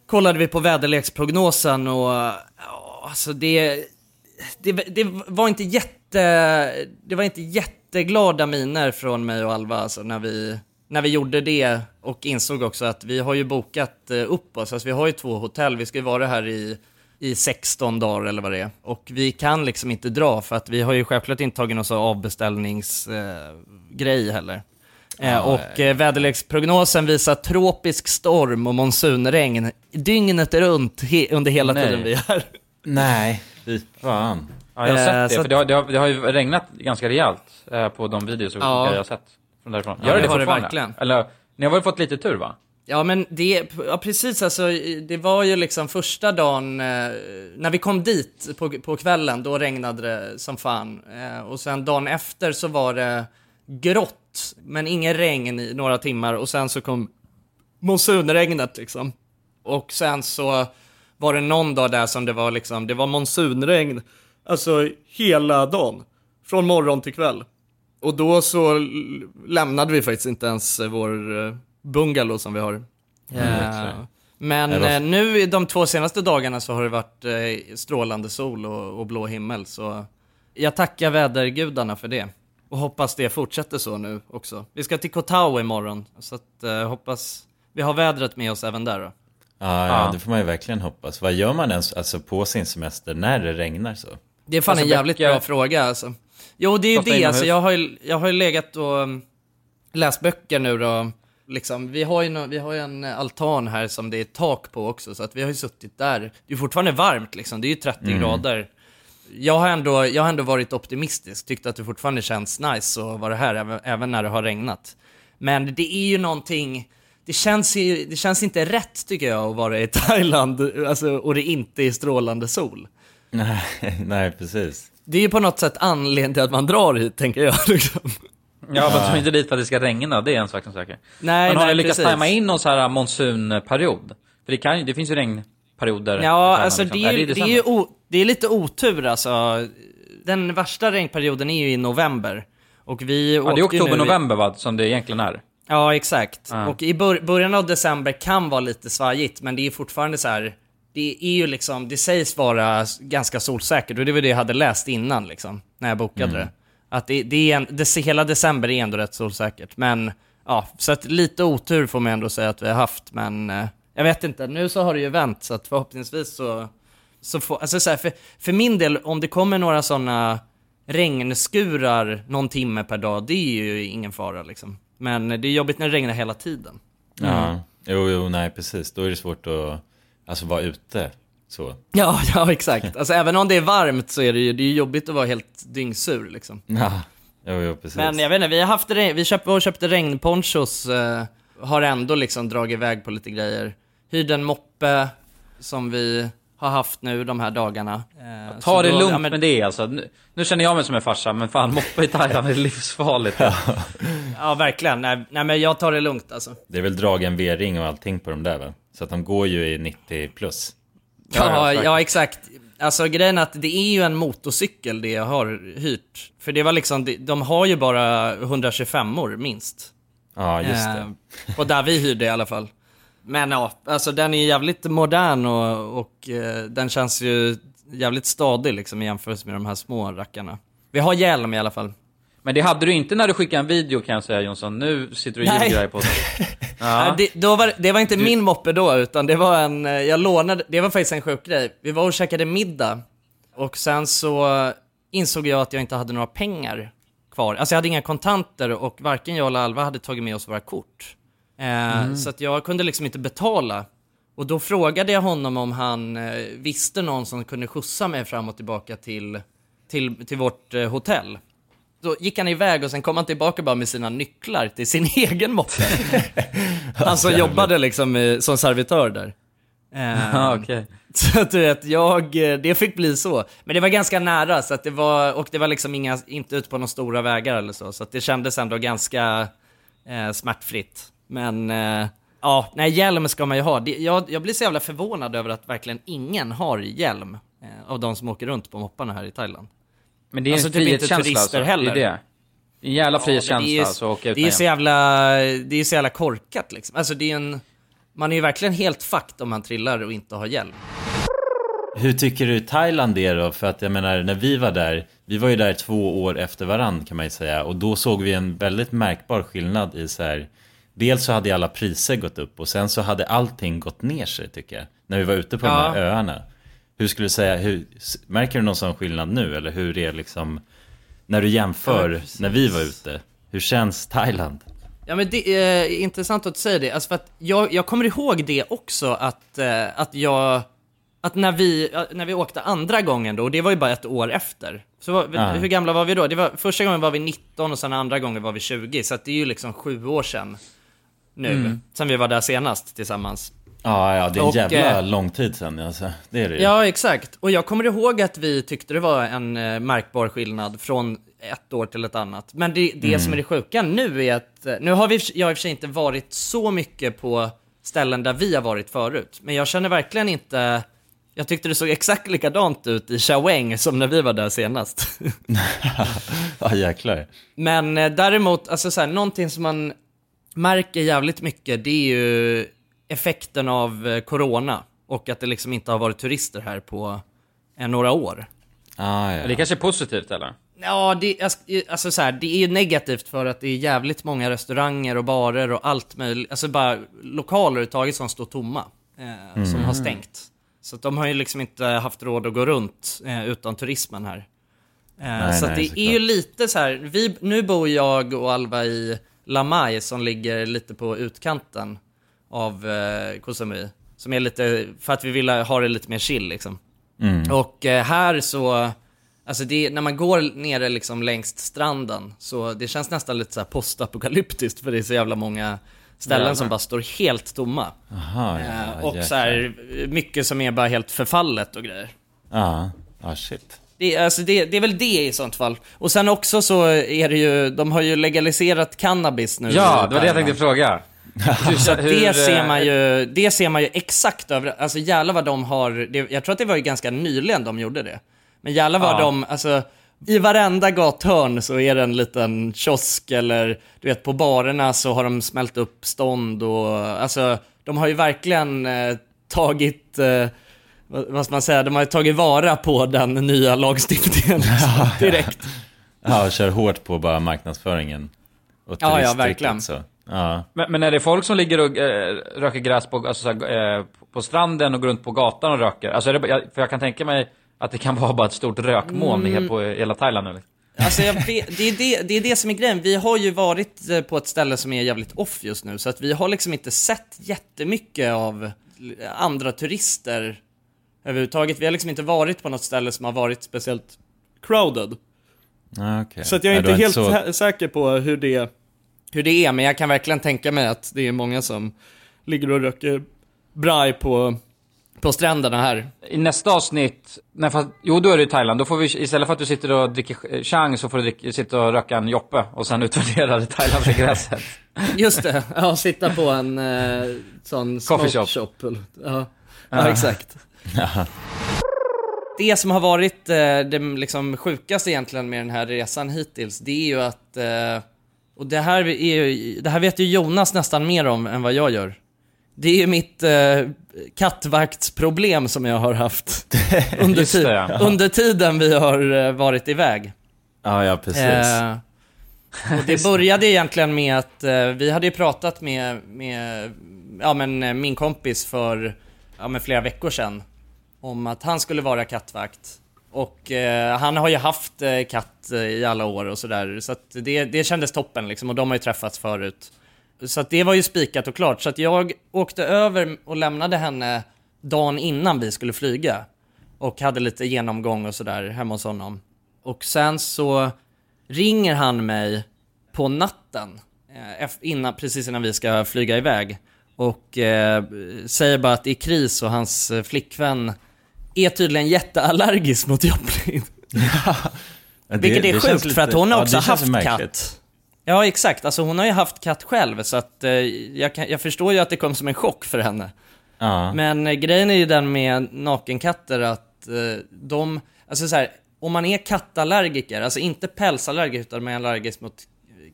[SPEAKER 1] kollade vi på väderleksprognosen och ja, alltså det, det, det var inte jätte, det var inte jätteglada miner från mig och Alva alltså när vi, när vi gjorde det och insåg också att vi har ju bokat eh, upp oss, alltså vi har ju två hotell, vi ska ju vara här i, i 16 dagar eller vad det är. Och vi kan liksom inte dra för att vi har ju självklart inte tagit någon avbeställningsgrej eh, heller. Eh, och eh, väderleksprognosen visar tropisk storm och monsunregn dygnet runt he- under hela
[SPEAKER 2] Nej.
[SPEAKER 1] tiden vi är.
[SPEAKER 3] Nej, fy fan.
[SPEAKER 2] Ja, jag har
[SPEAKER 1] Eh,
[SPEAKER 2] sett det,
[SPEAKER 1] så
[SPEAKER 2] för det har, det, har, det har ju regnat ganska rejält eh, på de videos
[SPEAKER 1] Ja.
[SPEAKER 2] jag har sett från därifrån.
[SPEAKER 1] Ja,
[SPEAKER 2] Gör det,
[SPEAKER 1] det
[SPEAKER 2] det
[SPEAKER 1] har det
[SPEAKER 2] fortfarande?
[SPEAKER 1] verkligen.
[SPEAKER 2] Eller, ni har väl fått lite tur va?
[SPEAKER 1] Ja men det, ja precis alltså, det var ju liksom första dagen, eh, när vi kom dit på, på kvällen, då regnade det som fan. Eh, och sen dagen efter så var det grått, men ingen regn i några timmar och sen så kom monsunregnet liksom. Och sen så var det någon dag där som det var liksom, det var monsunregn, alltså hela dagen. Från morgon till kväll. Och då så lämnade vi faktiskt inte ens eh, vår eh, bungalow som vi har. Eh, men
[SPEAKER 3] var-
[SPEAKER 1] nu i de två senaste dagarna så har det varit strålande sol och, och blå himmel. Så jag tackar vädergudarna för det. Och hoppas det fortsätter så nu också. Vi ska till Koh Tao imorgon, så att, eh, hoppas vi har vädret med oss även där då.
[SPEAKER 3] Ja,
[SPEAKER 2] Ja.
[SPEAKER 3] ja, det får man ju verkligen hoppas. Vad gör man ens alltså, på sin semester när det regnar så?
[SPEAKER 1] Det är fan
[SPEAKER 2] Alltså,
[SPEAKER 1] en jävligt
[SPEAKER 2] böcker-
[SPEAKER 1] bra fråga alltså. Jo, det är ju
[SPEAKER 2] Ofta
[SPEAKER 1] det.
[SPEAKER 2] inomhus.
[SPEAKER 1] Alltså, jag, har ju, jag har ju legat och um, läst böcker nu då. Liksom, vi, har ju no, vi har ju en eh, altan här som det är tak på också, så att vi har ju suttit där. Det är fortfarande varmt liksom, det är ju 30 grader. Jag har, ändå, jag har ändå varit optimistisk, tyckt att det fortfarande känns nice att vara här, även, även när det har regnat. Men det är ju någonting, det känns, ju, det känns inte rätt tycker jag att vara i Thailand, alltså, och det inte är strålande sol.
[SPEAKER 3] Nej, nej precis.
[SPEAKER 1] Det är ju på något sätt anledningen till att man drar hit, tänker jag. Liksom.
[SPEAKER 2] Ja, men ta inte dit för att det ska regna, det är en sak som säker.
[SPEAKER 1] Nej,
[SPEAKER 2] Men har
[SPEAKER 1] nej,
[SPEAKER 2] ni lyckats
[SPEAKER 1] precis.
[SPEAKER 2] tajma in någon så här monsunperiod? För det, kan, det finns ju regnperioder.
[SPEAKER 1] Ja,
[SPEAKER 2] Thailand,
[SPEAKER 1] alltså
[SPEAKER 2] liksom.
[SPEAKER 1] det är,
[SPEAKER 2] i
[SPEAKER 1] ju- det, är ju det är lite otur alltså. Den värsta regnperioden är ju i november. Och vi
[SPEAKER 2] Ja, det är
[SPEAKER 1] åkte ju
[SPEAKER 2] oktober,
[SPEAKER 1] nu i-
[SPEAKER 2] november va, som det egentligen är.
[SPEAKER 1] Ja, exakt.
[SPEAKER 2] Ja.
[SPEAKER 1] Och i bör, början av december kan vara lite svajigt, men det är fortfarande så här. Det är ju liksom, det sägs vara ganska solsäkert och det var det jag hade läst innan liksom, när jag bokade
[SPEAKER 2] Mm.
[SPEAKER 1] det. Att det, det är en, det, hela december är ändå rätt solsäkert, men ja, så att lite otur får man ändå säga att vi har haft, men eh, jag vet inte, nu så har det ju vänt, så att förhoppningsvis så, så får, alltså så här, för, för min del, om det kommer några sådana regnskurar någon timme per dag, det är ju ingen fara liksom. Men det är jobbigt när det regnar hela tiden.
[SPEAKER 3] Ja, jo, jo, nej precis. Då är det svårt att alltså, vara ute så.
[SPEAKER 1] Ja, ja exakt. Alltså även om det är varmt så är det ju, det är jobbigt att vara helt dyngsur liksom.
[SPEAKER 3] Ja, jo, jo, precis.
[SPEAKER 1] Men jag vet inte, vi har haft regn, vi köpte, och köpte regnponchos, eh, har ändå liksom dragit iväg på lite grejer. Hyrde en moppe som vi har haft nu de här dagarna. Eh,
[SPEAKER 2] Ta det
[SPEAKER 1] då-
[SPEAKER 2] lugnt
[SPEAKER 1] ja, men-
[SPEAKER 2] med det alltså. Nu, nu känner jag mig som en farsa, men fan moppa i Thailand är livsfarligt.
[SPEAKER 1] Ja, verkligen. Nej, nej, men jag tar det lugnt alltså.
[SPEAKER 3] Det är väl dragen V-ring och allting på de där va? Så att de går ju i 90 plus.
[SPEAKER 1] Ja,
[SPEAKER 2] Ja,
[SPEAKER 1] ja,
[SPEAKER 2] exakt.
[SPEAKER 1] Alltså grejen är att det är ju en motorcykel det jag har hyrt. För det var liksom, de- de har ju bara 125 år minst.
[SPEAKER 3] Ja, just det.
[SPEAKER 1] Eh, och där vi hyrde i alla fall. Men ja, alltså den är jävligt modern och, och eh, den känns ju jävligt stadig liksom i jämförelse med de här små rackarna. Vi har hjälm i alla fall.
[SPEAKER 2] Men det hade du inte när du skickade en video kan jag säga Jonsson. Nu sitter du och
[SPEAKER 1] Nej.
[SPEAKER 2] ljuger på det.
[SPEAKER 1] Nej,
[SPEAKER 2] Ja.
[SPEAKER 1] det, då var, det var inte min moppe då, utan det var en, eh, jag lånade, det var faktiskt en sjuk grej. Vi var och käkade middag och sen så insåg jag att jag inte hade några pengar kvar. Alltså jag hade inga kontanter och varken jag eller Alva hade tagit med oss våra kort. Eh, Så att jag kunde liksom inte betala. Och då frågade jag honom om han eh, visste någon som kunde skjutsa mig fram och tillbaka till, till, till vårt eh, hotell. Då gick han iväg och sen kom han tillbaka bara med sina nycklar till sin egen moppe. han som jobbade liksom som servitör där.
[SPEAKER 2] Ja, okej.
[SPEAKER 1] Så att du vet, jag, det fick bli så. Men det var ganska nära, så att det var, och det var liksom inga, inte ut på några stora vägar eller så. Så att det kändes ändå ganska eh, smärtfritt. Men, eh, ja, nej hjälm ska man ju ha. Det, jag, jag blir så jävla förvånad över att verkligen ingen har hjälm. Eh, av de som åker runt på mopparna här i Thailand.
[SPEAKER 2] Men det är
[SPEAKER 1] Alltså,
[SPEAKER 2] en
[SPEAKER 1] typ inte
[SPEAKER 2] frihetskänsla
[SPEAKER 1] turister
[SPEAKER 2] alltså.
[SPEAKER 1] heller.
[SPEAKER 2] Det är det. En jävla
[SPEAKER 1] Ja,
[SPEAKER 2] frihetskänsla
[SPEAKER 1] ju-
[SPEAKER 2] alltså, att åka
[SPEAKER 1] Det är
[SPEAKER 2] utan
[SPEAKER 1] ju så
[SPEAKER 2] hjälm.
[SPEAKER 1] jävla, det är ju så jävla korkat liksom. Alltså det är en, man är ju verkligen helt fucked om man trillar och inte har hjälm.
[SPEAKER 3] Hur tycker du Thailand är då? För att jag menar, när vi var där, vi var ju där två år efter varann kan man ju säga. Och då såg vi en väldigt märkbar skillnad i så här, dels så hade alla priser gått upp och sen så hade allting gått ner sig tycker jag. När vi var ute på de här
[SPEAKER 1] Ja.
[SPEAKER 3] öarna. Hur skulle du säga, hur, märker du någon sån skillnad nu? Eller hur är liksom, när du jämför
[SPEAKER 1] Ja,
[SPEAKER 3] när vi var ute, hur känns Thailand?
[SPEAKER 1] Ja men det är intressant att du säger det, alltså för att jag, jag kommer ihåg det också att, eh, att jag, att när vi, ja, när vi åkte andra gången då, och det var ju bara ett år efter. Så var,
[SPEAKER 3] Ja.
[SPEAKER 1] hur gamla var vi då? Det var, första gången var vi 19 och sen andra gången var vi 20, så det är ju liksom sju år sedan nu,
[SPEAKER 3] Mm.
[SPEAKER 1] sen vi var där senast tillsammans.
[SPEAKER 3] Ja, ja, det är en
[SPEAKER 1] Och,
[SPEAKER 3] jävla
[SPEAKER 1] eh,
[SPEAKER 3] lång tid sedan alltså. Det är det ju.
[SPEAKER 1] Ja, exakt. Och jag kommer ihåg att vi tyckte det var en eh, märkbar skillnad från ett år till ett annat. Men det, det
[SPEAKER 3] Mm.
[SPEAKER 1] som är det sjuka nu är att, eh, nu har vi, jag i och för sig inte varit så mycket på ställen där vi har varit förut. Men jag känner verkligen inte, jag tyckte det såg exakt likadant ut i Chaweng som när vi var där senast.
[SPEAKER 3] ja, jäklar.
[SPEAKER 1] Men eh, däremot, alltså så här, någonting som man märker jävligt mycket, det är ju effekten av eh, corona. Och att det liksom inte har varit turister här på eh, några år.
[SPEAKER 3] Ah, ja.
[SPEAKER 2] Det kanske är positivt eller?
[SPEAKER 1] Ja, det, jag- alltså så här, det är ju negativt för att det är jävligt många restauranger och barer och allt möjligt, alltså bara lokaler överhuvudtaget som står tomma, eh, som
[SPEAKER 3] Mm.
[SPEAKER 1] har stängt. Så att de har ju liksom inte haft råd att gå runt eh, utan turismen här. Eh,
[SPEAKER 3] Nej,
[SPEAKER 1] så att
[SPEAKER 3] nej,
[SPEAKER 1] det är ju lite så här, vi, nu bor jag och Alva i Lamai som ligger lite på utkanten av eh, Samui. Som är lite, för att vi vill ha det lite mer chill liksom.
[SPEAKER 3] Mm.
[SPEAKER 1] Och eh, här så, alltså det, när man går nere liksom längs stranden, så det känns nästan lite så postapokalyptiskt för det är så jävla många ställen
[SPEAKER 3] Jävlar.
[SPEAKER 1] som bara står helt tomma.
[SPEAKER 3] Aha, ja,
[SPEAKER 1] Eh, och
[SPEAKER 3] jäklar.
[SPEAKER 1] så här, mycket som är bara helt förfallet och grejer.
[SPEAKER 3] Ja, ah, shit.
[SPEAKER 1] Det, alltså det, det är väl det i sånt fall. Och sen också så är det ju, de har ju legaliserat cannabis nu.
[SPEAKER 2] Ja, det var det jag tänkte fråga.
[SPEAKER 1] Så det
[SPEAKER 2] eh,
[SPEAKER 1] ser man ju, det ser man ju exakt över, alltså jävlar vad de har, det, jag tror att det var ju ganska nyligen de gjorde det. Men jävlar vad
[SPEAKER 2] Ja.
[SPEAKER 1] de, alltså i varenda gathörn så är det en liten kiosk eller du vet på barerna så har de smält upp stånd och alltså de har ju verkligen eh, tagit, eh, vad, ska man säga, de har ju tagit vara på den nya lagstiftningen direkt.
[SPEAKER 3] Ja, och kör hårt på bara marknadsföringen. Och
[SPEAKER 1] Ja, ja, verkligen.
[SPEAKER 3] Så. Ja.
[SPEAKER 2] Men, men är det folk som ligger och eh, röker gräs på, alltså, så här, eh, på stranden och går runt på gatan och röker? Alltså är det, för jag kan tänka mig att det kan vara bara ett stort rökmoln
[SPEAKER 1] Mm.
[SPEAKER 2] på hela Thailand nu.
[SPEAKER 1] Alltså jag vet, det, är det, det är det som är grejen. Vi har ju varit eh, på ett ställe som är jävligt off just nu, så att vi har liksom inte sett jättemycket av andra turister överhuvudtaget. Vi har liksom inte varit på något ställe som har varit speciellt crowded.
[SPEAKER 3] Ja, okej.
[SPEAKER 1] Så att jag är
[SPEAKER 3] Ja,
[SPEAKER 1] inte helt
[SPEAKER 3] så-
[SPEAKER 1] sä- säker på hur det, hur det är, men jag kan verkligen tänka mig att det är många som ligger och röker braj på, på stränderna här.
[SPEAKER 2] I nästa avsnitt, nej, fast, jo då är det i Thailand, då får vi istället för att du sitter och dricker eh, chang så får du dricka, sitta och röka en joppe och sen utvärdera det thailändska gräset.
[SPEAKER 1] Just det, ja, sitta på en eh, sån
[SPEAKER 2] Coffee
[SPEAKER 1] smoke
[SPEAKER 2] shop.
[SPEAKER 1] Ja,
[SPEAKER 2] Ja.
[SPEAKER 1] ja exakt. Det som har varit eh, det liksom sjukaste egentligen med den här resan hittills, det är ju att, eh, och det här, är ju, det här vet ju Jonas nästan mer om än vad jag gör. Det är ju mitt eh, kattvaktsproblem som jag har haft under,
[SPEAKER 3] Just det, ja.
[SPEAKER 1] under tiden vi har eh, varit iväg.
[SPEAKER 3] Ja, ja, precis.
[SPEAKER 1] Eh, och det började egentligen med att eh, vi hade ju pratat med, med ja, men, eh, min kompis för ja, men flera veckor sedan om att han skulle vara kattvakt. Och eh, han har ju haft eh, katt eh, i alla år och sådär, så att det, det kändes toppen liksom och de har ju träffats förut. Så att det var ju spikat och klart, så att jag åkte över och lämnade henne dagen innan vi skulle flyga. Och hade lite genomgång och sådär hemma hos honom. Och sen så ringer han mig på natten, eh, innan, precis innan vi ska flyga iväg. Och eh, säger bara att det är kris och hans eh, flickvän är tydligen jätteallergisk mot Joplin.
[SPEAKER 3] Ja, det-
[SPEAKER 1] Vilket är
[SPEAKER 3] det
[SPEAKER 1] sjukt för att hon har
[SPEAKER 3] ja,
[SPEAKER 1] också
[SPEAKER 3] känns
[SPEAKER 1] haft
[SPEAKER 3] märkligt.
[SPEAKER 1] katt. Ja exakt, alltså hon har ju haft katt själv så att eh, jag, kan, jag förstår ju att det kom som en chock för henne.
[SPEAKER 3] Ja.
[SPEAKER 1] Men eh, grejen är ju den med nakenkatter att eh, de, alltså så här, om man är kattallergiker, alltså inte pälsallergiker utan man är allergisk mot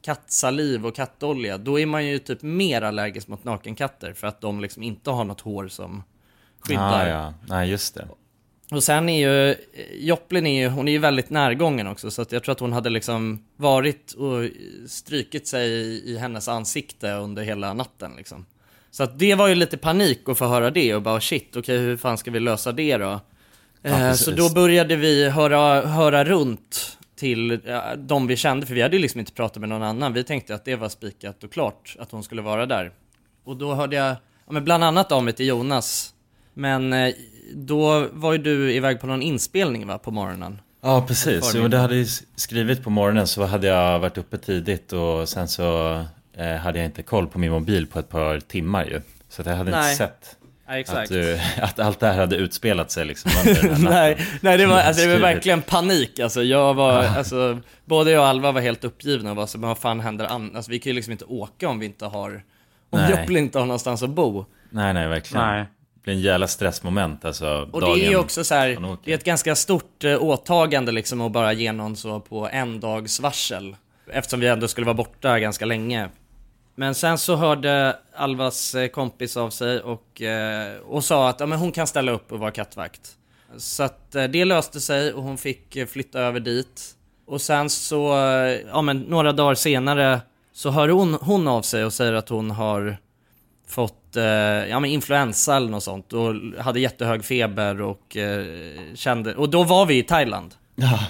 [SPEAKER 1] kattsaliv och kattolja, då är man ju typ mer allergisk mot nakenkatter för att de liksom inte har något hår som skyddar.
[SPEAKER 3] Ah, ja, nej just det.
[SPEAKER 1] Och sen är ju, Joplin är ju, hon är ju väldigt närgången också, så att jag tror att hon hade liksom varit och strykit sig i, i hennes ansikte under hela natten liksom. Så att det var ju lite panik att få höra det och bara shit, okej hur fan ska vi lösa det då? eh,
[SPEAKER 3] precis.
[SPEAKER 1] så då började vi höra, höra runt till ja, de vi kände, för vi hade ju liksom inte pratat med någon annan. Vi tänkte att det var spikat och klart att hon skulle vara där. Och då hörde jag, ja, men bland annat av mig till Jonas. Men eh, då var ju du iväg på någon inspelning va, på morgonen?
[SPEAKER 3] Ja, precis. Jo, det hade jag skrivit på morgonen så hade jag varit uppe tidigt och sen så eh, hade jag inte koll på min mobil på ett par timmar ju. Så att jag hade
[SPEAKER 1] Nej.
[SPEAKER 3] inte sett
[SPEAKER 1] exakt.
[SPEAKER 3] att, du, att allt det här hade utspelat sig liksom
[SPEAKER 1] nej, nej, det var, alltså, det var verkligen panik alltså. Jag var, alltså, både jag och Alva var helt uppgivna och var så, men vad fan händer an- Alltså vi kan ju liksom inte åka om vi inte har, om
[SPEAKER 3] Nej.
[SPEAKER 1] Joplin inte har någonstans att bo.
[SPEAKER 3] Nej, nej, verkligen.
[SPEAKER 2] Nej.
[SPEAKER 3] Blir en jävla stressmoment alltså.
[SPEAKER 1] Och det är ju också så här, det är ett ganska stort eh, åtagande liksom att bara ge någon så på en dags varsel. Eftersom vi ändå skulle vara borta ganska länge. Men sen så hörde Alvas eh, kompis av sig och, eh, och sa att ja, men hon kan ställa upp och vara kattvakt. Så att det löste sig och hon fick flytta över dit. Och sen så, ja men några dagar senare så hör hon, hon av sig och säger att hon har fått eh, ja, men influensa eller något sånt och hade jättehög feber och eh, kände, och då var vi i Thailand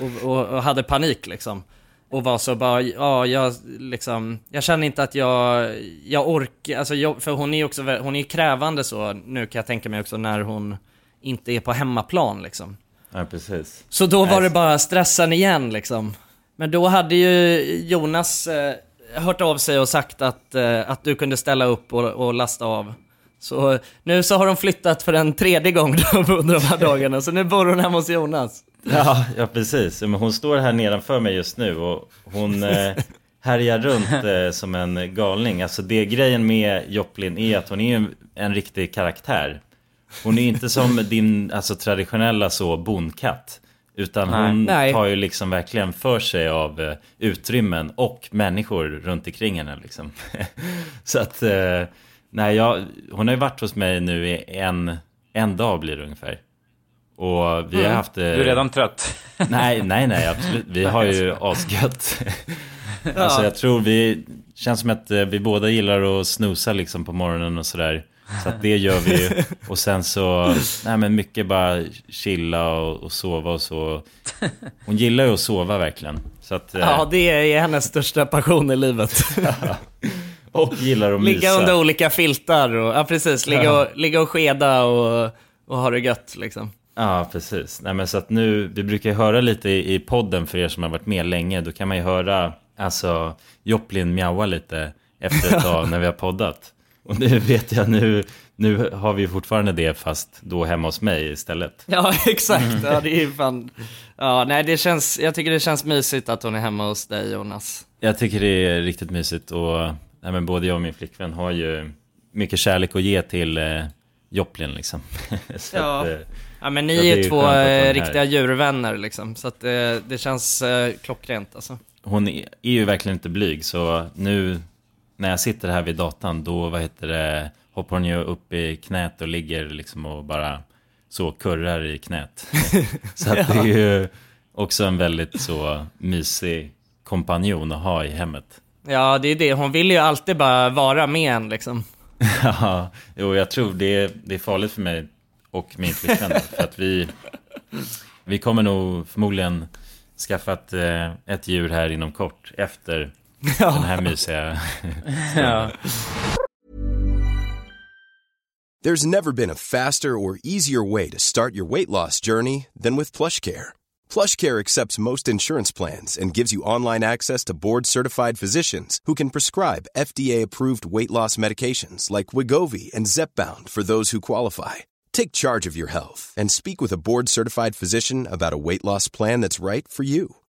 [SPEAKER 1] och, och, och hade panik liksom. Och var så bara, ja jag liksom, jag känner inte att jag, jag orkar, alltså jag, för hon är också, hon är krävande så, nu kan jag tänka mig också när hon inte är på hemmaplan liksom.
[SPEAKER 3] Ja, precis.
[SPEAKER 1] Så då var det bara stressen igen liksom. Men då hade ju Jonas eh, hört av sig och sagt att, eh, att du kunde ställa upp och, och lasta av. Så nu så har de flyttat för en tredje gång under de här dagarna, så nu bor hon hemma hos Jonas.
[SPEAKER 3] Ja, ja precis. Men hon står här nedanför mig just nu och hon eh, härjar runt eh, som en galning. Alltså det grejen med Joplin är att hon är en, en riktig karaktär. Hon är inte som din alltså, traditionella så bondkatt. Utan hon
[SPEAKER 1] Nej.
[SPEAKER 3] tar ju liksom verkligen för sig av eh, utrymmen och människor runt omkring henne liksom. Så att, eh, nej jag, hon har ju varit hos mig nu i en, en dag blir det ungefär. Och vi har haft... eh,
[SPEAKER 2] Du är redan trött.
[SPEAKER 3] Nej, nej, nej, absolut. Vi har ju asgött. Alltså jag tror vi, känns som att eh, vi båda gillar att snusa liksom på morgonen och sådär. Så det gör vi ju. Och sen så, nej men mycket bara chilla och, och sova och så. Hon gillar ju att sova verkligen. Så att, eh,
[SPEAKER 1] Ja, det är hennes största passion i livet.
[SPEAKER 3] och gillar att mysa.
[SPEAKER 1] ligga under olika filtar och, ja precis, ligga och, ligga och skeda och, och ha det gött liksom.
[SPEAKER 3] Ja, precis. Nej, men så att nu, vi brukar höra lite i, i podden för er som har varit med länge. Då kan man ju höra, alltså, Joplin mjaua lite efter ett tag när vi har poddat. Och nu vet jag, nu, nu har vi fortfarande det fast då hemma hos mig istället.
[SPEAKER 1] Ja, exakt. Ja, det är fan... Ja, nej, det känns... Jag tycker det känns mysigt att hon är hemma hos dig, Jonas.
[SPEAKER 3] Jag tycker det är riktigt mysigt och nej, men både jag och min flickvän har ju mycket kärlek att ge till eh, Joplin liksom.
[SPEAKER 1] Ja.
[SPEAKER 3] att, eh,
[SPEAKER 1] Ja, men ni är ju två eh, riktiga djurvänner liksom. Så att det, det känns eh, klockrent alltså.
[SPEAKER 3] hon är är ju verkligen inte blyg så nu när jag sitter här vid datan då vad heter det hoppar hon ju upp i knät och ligger liksom och bara så kurrar i knät. så att det är ju också en väldigt så mysig kompanjon att ha i hemmet.
[SPEAKER 1] Ja, det är det. Hon vill ju alltid bara vara med en liksom.
[SPEAKER 3] Ja, jo, jag tror det är, det är farligt för mig och min flickvän. för att vi, vi kommer nog förmodligen skaffa ett, eh, ett djur här inom kort efter den här mysiga
[SPEAKER 1] Ja.
[SPEAKER 6] There's never been a faster or easier way to start your weight loss journey than with plush PlushCare. PlushCare accepts most insurance plans and gives you online access to board-certified physicians who can prescribe FDA-approved weight loss medications like Wigovi and Zepbound for those who qualify. Take charge of your health and speak with a board-certified physician about a weight loss plan that's right for you.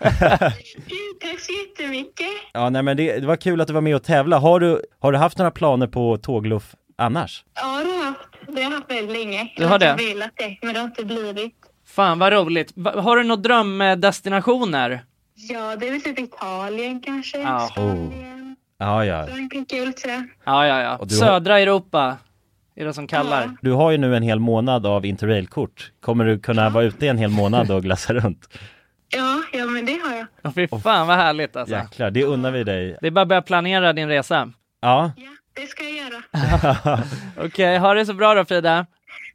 [SPEAKER 7] Tack så jättemycket.
[SPEAKER 3] Ja, nej men det, det var kul att du var med och tävla. Har du, har du haft några planer på tågluff annars?
[SPEAKER 7] Ja, det har jag haft. Det har jag haft väldigt länge.
[SPEAKER 1] Du har det?
[SPEAKER 7] Jag har velat det, men det har inte blivit.
[SPEAKER 1] Fan vad roligt. Va- Har du några drömdestinationer?
[SPEAKER 7] Ja, det är väl typ Italien kanske.
[SPEAKER 1] Ja.
[SPEAKER 7] Spanien,
[SPEAKER 3] Ja, ja.
[SPEAKER 7] Frankrike, kul.
[SPEAKER 1] Ja, ja, ja.
[SPEAKER 3] Har-
[SPEAKER 1] Södra Europa är det som kallar.
[SPEAKER 3] Du har ju nu en hel månad av interrailkort. Kommer du kunna vara ute en hel månad och glassa runt?
[SPEAKER 7] Ja, ja, men det har jag.
[SPEAKER 1] Ja, fy fan vad härligt alltså.
[SPEAKER 3] Jäklar, det unnar vi dig.
[SPEAKER 1] Det är bara att börja planera din resa.
[SPEAKER 3] Ja,
[SPEAKER 7] Det ska jag göra.
[SPEAKER 1] Okej, ha det så bra då Frida.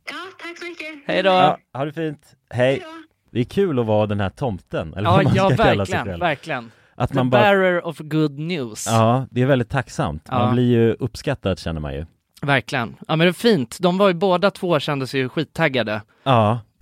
[SPEAKER 7] Ja, tack så mycket.
[SPEAKER 1] Hej då.
[SPEAKER 3] ja ha det fint. Hej. Det är kul att vara den här tomten, eller
[SPEAKER 1] Ja,
[SPEAKER 3] vad man
[SPEAKER 1] ja
[SPEAKER 3] ska kalla sig
[SPEAKER 1] verkligen,
[SPEAKER 3] själv.
[SPEAKER 1] verkligen.
[SPEAKER 3] Att
[SPEAKER 1] The
[SPEAKER 3] man bara,
[SPEAKER 1] bearer of good news.
[SPEAKER 3] ja, det är väldigt tacksamt.
[SPEAKER 1] Ja.
[SPEAKER 3] Man blir ju uppskattad känner man ju.
[SPEAKER 1] Verkligen. Ja men det är fint. De var ju båda två kände sig ju skittaggade
[SPEAKER 3] Ja,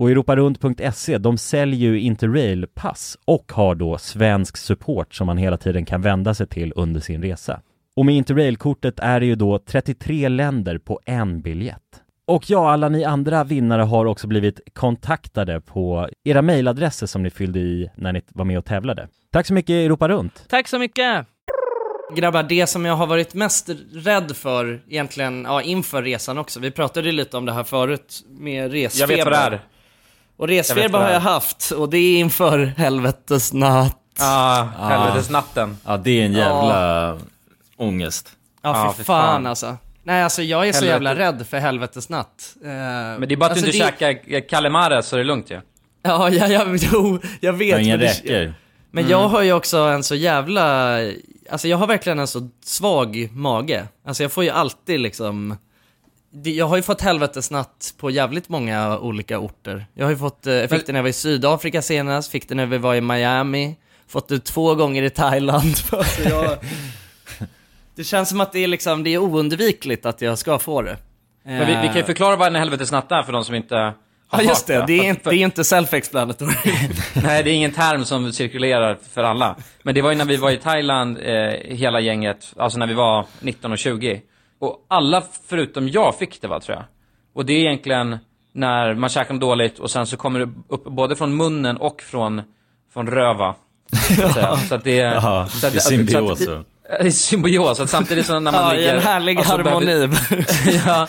[SPEAKER 8] Och europarunt.se, de säljer ju Interrail-pass och har då svensk support som man hela tiden kan vända sig till under sin resa. Och med Interrail-kortet är det ju då 33 länder på en biljett. Och ja, alla ni andra vinnare har också blivit kontaktade på era mejladresser som ni fyllde i när ni var med och tävlade. Tack så mycket Europa Runt!
[SPEAKER 9] Tack så mycket!
[SPEAKER 1] Grabbar, det som jag har varit mest rädd för egentligen, ja inför resan också, vi pratade ju lite om det här förut med resfeber.
[SPEAKER 2] Jag vet vad det är.
[SPEAKER 1] Och
[SPEAKER 2] Jag
[SPEAKER 1] resfeber har jag haft, och det är inför helvetes natt.
[SPEAKER 2] Ja, helvetesnatten.
[SPEAKER 3] Ja, det är en jävla ångest.
[SPEAKER 1] Ja,
[SPEAKER 2] Ja,
[SPEAKER 1] för fan.
[SPEAKER 2] fan.
[SPEAKER 1] alltså. Nej, alltså jag är så
[SPEAKER 2] Helvete.
[SPEAKER 1] jävla rädd för helvetes natt. Eh,
[SPEAKER 2] Men det är bara att
[SPEAKER 1] alltså,
[SPEAKER 2] du inte
[SPEAKER 1] det-
[SPEAKER 2] käkar Calimare så är det lugnt ju.
[SPEAKER 1] Ja, ja, ja, jo, jag vet. Men det-
[SPEAKER 3] räcker.
[SPEAKER 1] Men
[SPEAKER 2] Mm.
[SPEAKER 1] jag har ju också en så jävla, alltså jag har verkligen en så svag mage. Alltså jag får ju alltid liksom, jag har ju fått helvetesnatt på jävligt många olika orter. Jag har ju fått, eh, jag fick det när jag var i Sydafrika senast, fick det när vi var i Miami, fått det två gånger i Thailand. Alltså jag, det känns som att det är liksom, det är oundvikligt att jag ska få det.
[SPEAKER 2] Men vi, vi kan ju förklara vad en helvetesnatt är för de som inte
[SPEAKER 1] Ja just det, det är inte, det är inte self-explanatory.
[SPEAKER 2] Nej, det är ingen term som cirkulerar för alla. Men det var ju när vi var i Thailand, eh, hela gänget, alltså när vi var 19 och 20. Och alla förutom jag fick det va, tror jag. Och det är egentligen när man käkar något dåligt och sen så kommer det upp både från munnen och från, från röva. Så att, säga. så att det är...
[SPEAKER 3] Ja,
[SPEAKER 2] så att,
[SPEAKER 3] det är symbios.
[SPEAKER 2] så att- Det är symbios, att samtidigt som när man
[SPEAKER 1] Ja, i
[SPEAKER 2] ligger...
[SPEAKER 1] en härlig
[SPEAKER 2] alltså,
[SPEAKER 1] harmoni.
[SPEAKER 2] ja,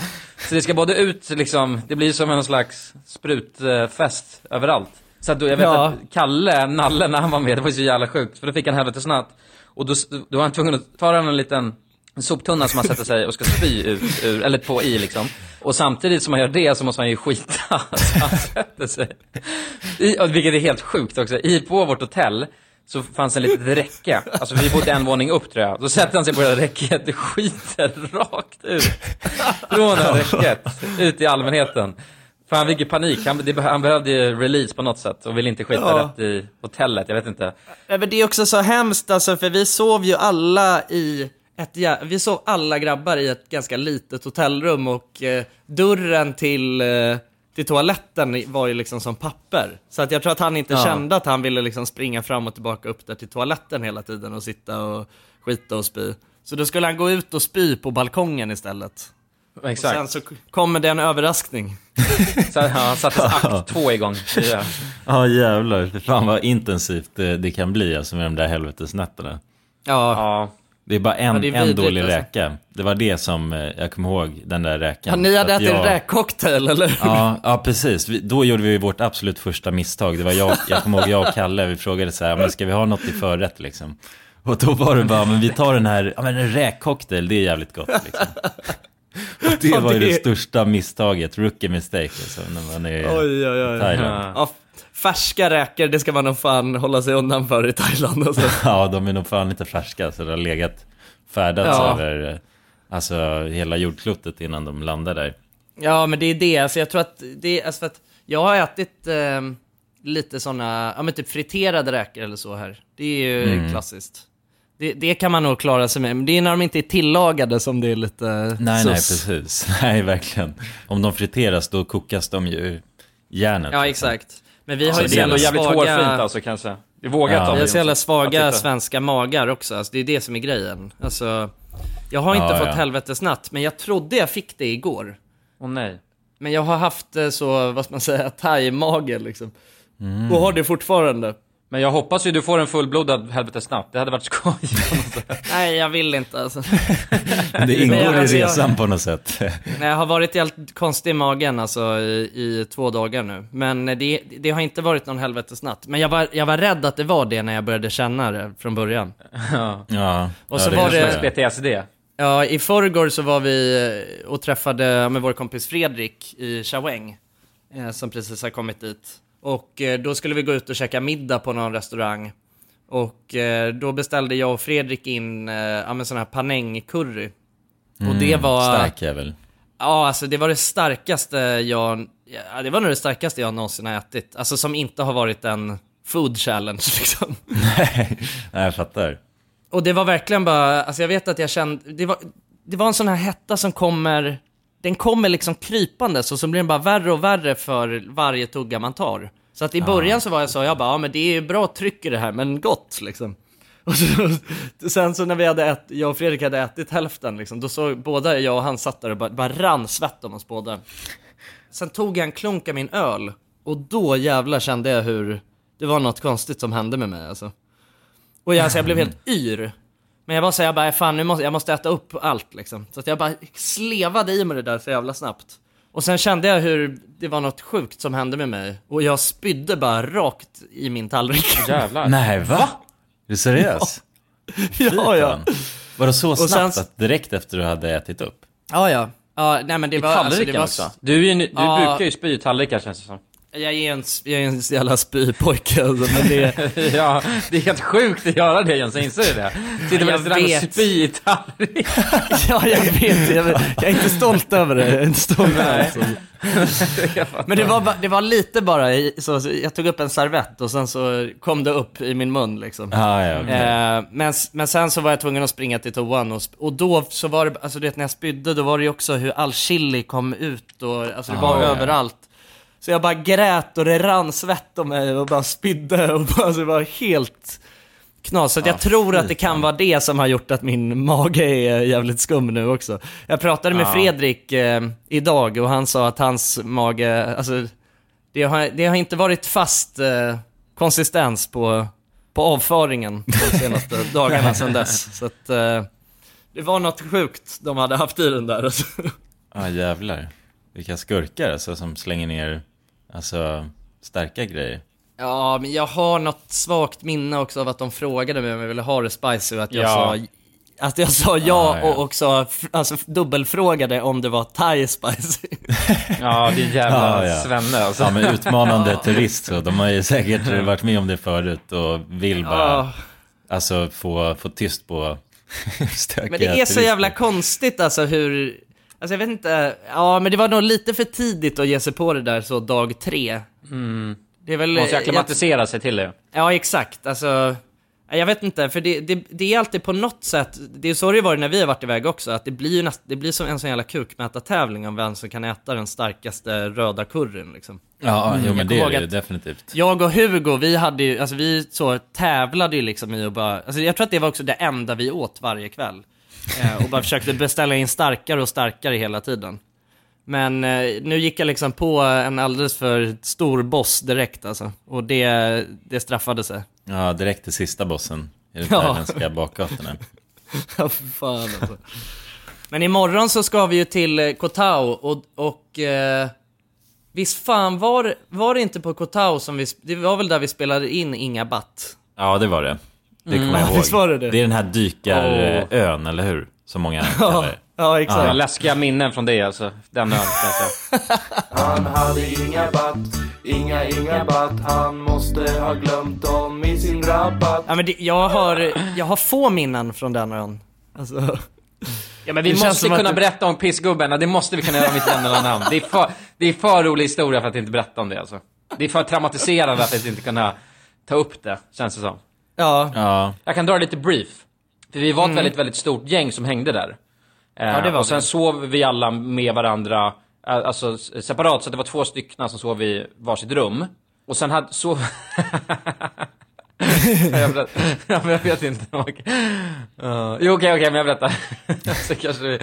[SPEAKER 2] så det ska både ut liksom, det blir som en slags sprutfest överallt. Så att då, jag vet
[SPEAKER 1] Ja.
[SPEAKER 2] att Kalle, Nalle, när han var med, det var så jävla sjukt. För då fick han helvetesnatt. Och då, då var han tvungen att ta en liten soptunna som han sätter sig och ska spy ut ur, eller på i liksom. Och samtidigt som han gör det så måste han ju skita. Så han sätter sig. I, vilket är helt sjukt också. I, på vårt hotell så fanns en litet räcke. Alltså vi bodde en våning upp tror jag. Då sätter han sig på det där räcket och skiter rakt ut. Från det räcket, ut i allmänheten. För han fick ju panik, han, det, han behövde ju release på något sätt och ville inte skita
[SPEAKER 1] Ja.
[SPEAKER 2] rätt i hotellet, jag vet inte.
[SPEAKER 1] Men det är också så hemskt alltså, för vi sov ju alla i ett, jä- vi sov alla grabbar i ett ganska litet hotellrum och eh, dörren till, eh, till toaletten var ju liksom som papper. Så att jag tror att han inte
[SPEAKER 2] Ja.
[SPEAKER 1] kände att han ville liksom springa fram och tillbaka upp där till toaletten hela tiden och sitta och skita och spy. Så då skulle han gå ut och spy på balkongen istället.
[SPEAKER 2] Exakt.
[SPEAKER 1] Och sen så kommer det en överraskning.
[SPEAKER 2] Så ja, han satte akt två igång. Ja.
[SPEAKER 3] Ja jävlar, fan vad intensivt det, det kan bli alltså med de där helvetesnätterna.
[SPEAKER 1] Ja.
[SPEAKER 2] ja.
[SPEAKER 3] Det är bara en,
[SPEAKER 1] Ja, är
[SPEAKER 3] en dålig
[SPEAKER 1] alltså.
[SPEAKER 3] räka. Det var det som eh, jag kommer ihåg, den där räkan.
[SPEAKER 1] Ja, ni hade ätit
[SPEAKER 3] jag-
[SPEAKER 1] räkcocktail eller?
[SPEAKER 3] Ja, ja precis. Vi, då gjorde vi vårt absolut första misstag. Det var jag, jag kommer ihåg jag och Kalle, vi frågade så här, men ska vi ha något i förrätt liksom? Och då var det bara, men vi tar den här, ja men en räkcocktail, det är jävligt gott liksom. Och det var ju
[SPEAKER 1] det-
[SPEAKER 3] största misstaget, rookie mistake alltså, när man är i
[SPEAKER 1] Oj, oj, oj.
[SPEAKER 3] Thailand.
[SPEAKER 1] Ja, färska räkor, det ska man nog fan hålla sig undan för i Thailand alltså.
[SPEAKER 3] Ja, de är nog fan inte färska, så det har legat färdats
[SPEAKER 1] Ja.
[SPEAKER 3] över eh, alltså, hela jordklotet innan de landar där.
[SPEAKER 1] Ja, men det är det. Alltså, jag tror att det är, alltså, för att jag har ätit eh, lite sådana, ja men typ friterade räkor eller så här. Det är ju
[SPEAKER 3] Mm.
[SPEAKER 1] klassiskt. Det, det kan man nog klara sig med, men det är när de inte är tillagade som det är lite
[SPEAKER 3] Nej, nej,
[SPEAKER 1] sus.
[SPEAKER 3] precis. Nej, verkligen. Om de friteras, då kokas de ju järnet.
[SPEAKER 1] Ja,
[SPEAKER 3] liksom.
[SPEAKER 1] exakt. Men vi har
[SPEAKER 3] Så
[SPEAKER 1] ju så
[SPEAKER 2] jävligt
[SPEAKER 1] svaga...
[SPEAKER 2] hårfint alltså kanske. Det är vågat
[SPEAKER 3] Ja.
[SPEAKER 1] Vi har så jävla svaga svenska magar också, alltså, det är det som är grejen. Alltså, jag har inte
[SPEAKER 3] Ja,
[SPEAKER 1] fått
[SPEAKER 3] ja.
[SPEAKER 1] helvetesnatt, men jag trodde jag fick det igår.
[SPEAKER 2] Åh nej.
[SPEAKER 1] Men jag har haft eh, så, vad ska man säga, thai-mage liksom.
[SPEAKER 3] Mm.
[SPEAKER 1] Och har det fortfarande.
[SPEAKER 2] Men jag hoppas ju du får en fullblodad helvetesnatt. Det hade varit skoj.
[SPEAKER 1] Nej, jag vill inte alltså.
[SPEAKER 3] Men det ingår
[SPEAKER 1] Men
[SPEAKER 3] i
[SPEAKER 1] alltså, jag-
[SPEAKER 3] resan på något sätt.
[SPEAKER 1] Nej, jag har varit helt konstig i magen alltså i, i två dagar nu. Men det, det har inte varit någon helvetesnatt. Men jag var, jag var rädd att det var det när jag började känna det från början.
[SPEAKER 2] ja.
[SPEAKER 3] Ja,
[SPEAKER 1] Och
[SPEAKER 3] ja,
[SPEAKER 1] så
[SPEAKER 3] det
[SPEAKER 1] var det-.
[SPEAKER 2] PTSD.
[SPEAKER 1] Ja, i förrgår så var vi eh, och träffade med vår kompis Fredrik i Chaweng, eh, som precis har kommit dit. Och eh, då skulle vi gå ut och käka middag på någon restaurang. Och eh, då beställde jag och Fredrik in eh, ja, men sån här panängcurry. Och det
[SPEAKER 3] Mm,
[SPEAKER 1] var...
[SPEAKER 3] Stark jävel.
[SPEAKER 1] Ja, alltså det var det starkaste jag... Ja, det var nog det starkaste jag någonsin har ätit. Alltså som inte har varit en food challenge liksom.
[SPEAKER 3] Nej, jag fattar.
[SPEAKER 1] Och det var verkligen bara, alltså jag vet att jag kände, det var, det var en sån här hetta som kommer, den kommer liksom krypandes och så blir den bara värre och värre för varje tugga man tar. Så att i början så var jag så, jag bara, ja men det är ju bra tryck i det här, men gott liksom. Och så, sen så när vi hade ätit, jag och Fredrik hade ätit hälften liksom, då såg båda jag och han satt där och bara, bara rann svett om oss båda. Sen tog jag en klunk av min öl och då jävlar kände jag hur det var något konstigt som hände med mig alltså. Och jag, alltså, jag blev helt yr. Men jag bara säger, jag bara, fan nu måste jag måste äta upp allt liksom. Så att jag bara slevade i mig det där så jävla snabbt. Och sen kände jag hur det var något sjukt som hände med mig. Och jag spydde bara rakt i min tallrik.
[SPEAKER 2] Jävlar.
[SPEAKER 3] Nej, va? Är du seriös?
[SPEAKER 1] ja, ja.
[SPEAKER 3] Var det så
[SPEAKER 1] Och
[SPEAKER 3] snabbt
[SPEAKER 1] sen-
[SPEAKER 3] att direkt efter du hade ätit upp?
[SPEAKER 1] Ja, ja. Ja, nej men det
[SPEAKER 2] I
[SPEAKER 1] var... alltså,
[SPEAKER 2] tallriken
[SPEAKER 1] det var,
[SPEAKER 2] också? Du, är ju, du
[SPEAKER 1] Ja.
[SPEAKER 2] brukar ju spy i tallrikar känns det som.
[SPEAKER 1] Jag är en, jag är en jävla spypojke alltså, men det...
[SPEAKER 2] ja, det är helt sjukt att göra det Jens, inser du det? Sitter på restaurang och spy i
[SPEAKER 1] ja, jag vet, jag vet. Jag är inte stolt över det. Jag är inte stolt över det. alltså. Men det var, det var lite bara, så, jag tog upp en servett och sen så kom det upp i min mun liksom.
[SPEAKER 3] Ah, ja, okej.
[SPEAKER 1] eh, men, men sen så var jag tvungen att springa till toan och, och då så var det, alltså du vet när jag spydde då var det ju också hur all chili kom ut och alltså det var
[SPEAKER 3] Ah, ja.
[SPEAKER 1] Så jag bara grät och det rann svett om mig och bara spydde och bara, alltså det var helt knas. Så att jag
[SPEAKER 3] Ah,
[SPEAKER 1] tror att det kan vara det som har gjort att min mage är jävligt skum nu också. Jag pratade med
[SPEAKER 3] Ja.
[SPEAKER 1] Fredrik eh, idag och han sa att hans mage, alltså det har, det har inte varit fast eh, konsistens på, på avföringen de senaste dagarna sedan dess. Så att eh, det var något sjukt de hade haft i den där. Alltså.
[SPEAKER 3] Ja, jävlar. Vilka skurkar alltså som slänger ner, alltså, starka grejer.
[SPEAKER 1] Ja, men jag har något svagt minne också av att de frågade mig om jag ville ha det spicy och att jag
[SPEAKER 2] Ja.
[SPEAKER 1] sa att jag sa ja, och också alltså, dubbelfrågade om det var thai spicy.
[SPEAKER 2] Ja, det är jävla
[SPEAKER 3] Ja, ja.
[SPEAKER 2] svenne alltså.
[SPEAKER 3] Ja, men utmanande turist så. De har ju säkert varit med om det förut och vill bara,
[SPEAKER 1] Ja.
[SPEAKER 3] alltså, få, få tyst på stökiga
[SPEAKER 1] Men det är så
[SPEAKER 3] turister.
[SPEAKER 1] jävla konstigt alltså hur, alltså jag vet inte, ja men det var nog lite för tidigt att ge sig på det där så dag tre.
[SPEAKER 2] Mm.
[SPEAKER 1] Det är väl...
[SPEAKER 2] Måste
[SPEAKER 1] jag-
[SPEAKER 2] acklimatisera sig till det.
[SPEAKER 1] Ja, exakt. Alltså, jag vet inte, för det, det, det är alltid på något sätt, det är så det har varit när vi har varit iväg också, att det blir ju näst, det blir som en sån jävla kukmätartävling om vem som kan äta den starkaste röda curryn liksom.
[SPEAKER 3] Ja, jo
[SPEAKER 1] Jag
[SPEAKER 3] men det är det ju definitivt.
[SPEAKER 1] Jag och Hugo, vi hade ju, alltså vi så tävlade ju liksom i att bara, alltså jag tror att det var också det enda vi åt varje kväll. Eh, och bara försökte beställa in starkare och starkare hela tiden. Men eh, nu gick jag liksom på en alldeles för stor boss direkt alltså. Och det, det straffade sig.
[SPEAKER 3] Ja, direkt till sista bossen i de
[SPEAKER 1] Ja.
[SPEAKER 3] thailändska bakgatorna.
[SPEAKER 1] Ja, för fan alltså. Men imorgon så ska vi ju till eh, Koh Tao och, och eh, visst fan var, var det inte på Koh Tao som vi, det var väl där vi spelade in Inga Batt?
[SPEAKER 3] Ja, det var det. Det kommer
[SPEAKER 1] Mm.
[SPEAKER 3] jag
[SPEAKER 1] Ja,
[SPEAKER 3] ihåg.
[SPEAKER 1] visst var det det?
[SPEAKER 3] är den här dykarön, eller hur? Som många kallar det.
[SPEAKER 1] Ja, exakt.
[SPEAKER 2] Ja. Läskiga minnen från det alltså. Den ön kan jag säga.
[SPEAKER 10] Han hade inga batt, inga inga batt Han måste ha glömt dem i sin rabatt
[SPEAKER 1] Ja men det, jag har, jag har få minnen från den ön. Alltså,
[SPEAKER 2] Ja men vi
[SPEAKER 1] Det
[SPEAKER 2] måste kunna
[SPEAKER 1] det-
[SPEAKER 2] berätta om pissgubben, det måste vi kunna göra om inte nämner några namn. Det är, för, det är för rolig historia för att inte berätta om det alltså. Det är för traumatiserande att inte kunna ta upp det, känns det som.
[SPEAKER 1] Ja.
[SPEAKER 3] Ja,
[SPEAKER 2] Jag kan dra lite brief. För vi var ett
[SPEAKER 1] Mm.
[SPEAKER 2] väldigt, väldigt stort gäng som hängde där. Eh,
[SPEAKER 1] Ja, det var
[SPEAKER 2] och sen
[SPEAKER 1] vi.
[SPEAKER 2] sov vi alla med varandra, eh, alltså separat, så det var två stycken som sov i varsitt rum. Och sen hade, sov... jag, ja, men jag vet inte. Okej. Uh, jo, okej, okej, men jag berättar. så kanske vi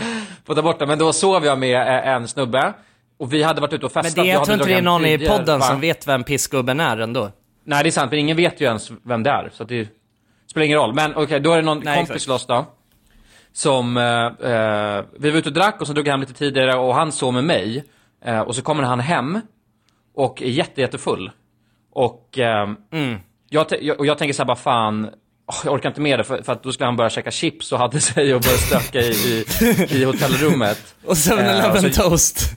[SPEAKER 2] får ta bort det. Men då sov jag med eh, en snubbe. Och vi hade varit ute och
[SPEAKER 1] Men
[SPEAKER 2] festat.
[SPEAKER 1] det, jag tror inte det är någon i podden som
[SPEAKER 2] vet.
[SPEAKER 1] vet vem pissgubben är ändå.
[SPEAKER 2] Nej, det är sant, men ingen vet ju ens vem det är. Så att det spelar ingen roll. Men okej, då är det någon
[SPEAKER 1] Nej,
[SPEAKER 2] kompis till oss då. Som, eh, eh, vi var ute och drack och så drog jag hem lite tidigare och han sov med mig. Eh, och så kommer han hem och är jätte, jättefull. Och, ehm,
[SPEAKER 1] Mm.
[SPEAKER 2] jag, och jag tänker så här bara fan, jag orkar inte med det för, för att då skulle han börja käka chips och hade sig och börja stöka i, i, i hotellrummet.
[SPEAKER 1] Och 7-Eleven
[SPEAKER 2] Eh, och
[SPEAKER 1] toast.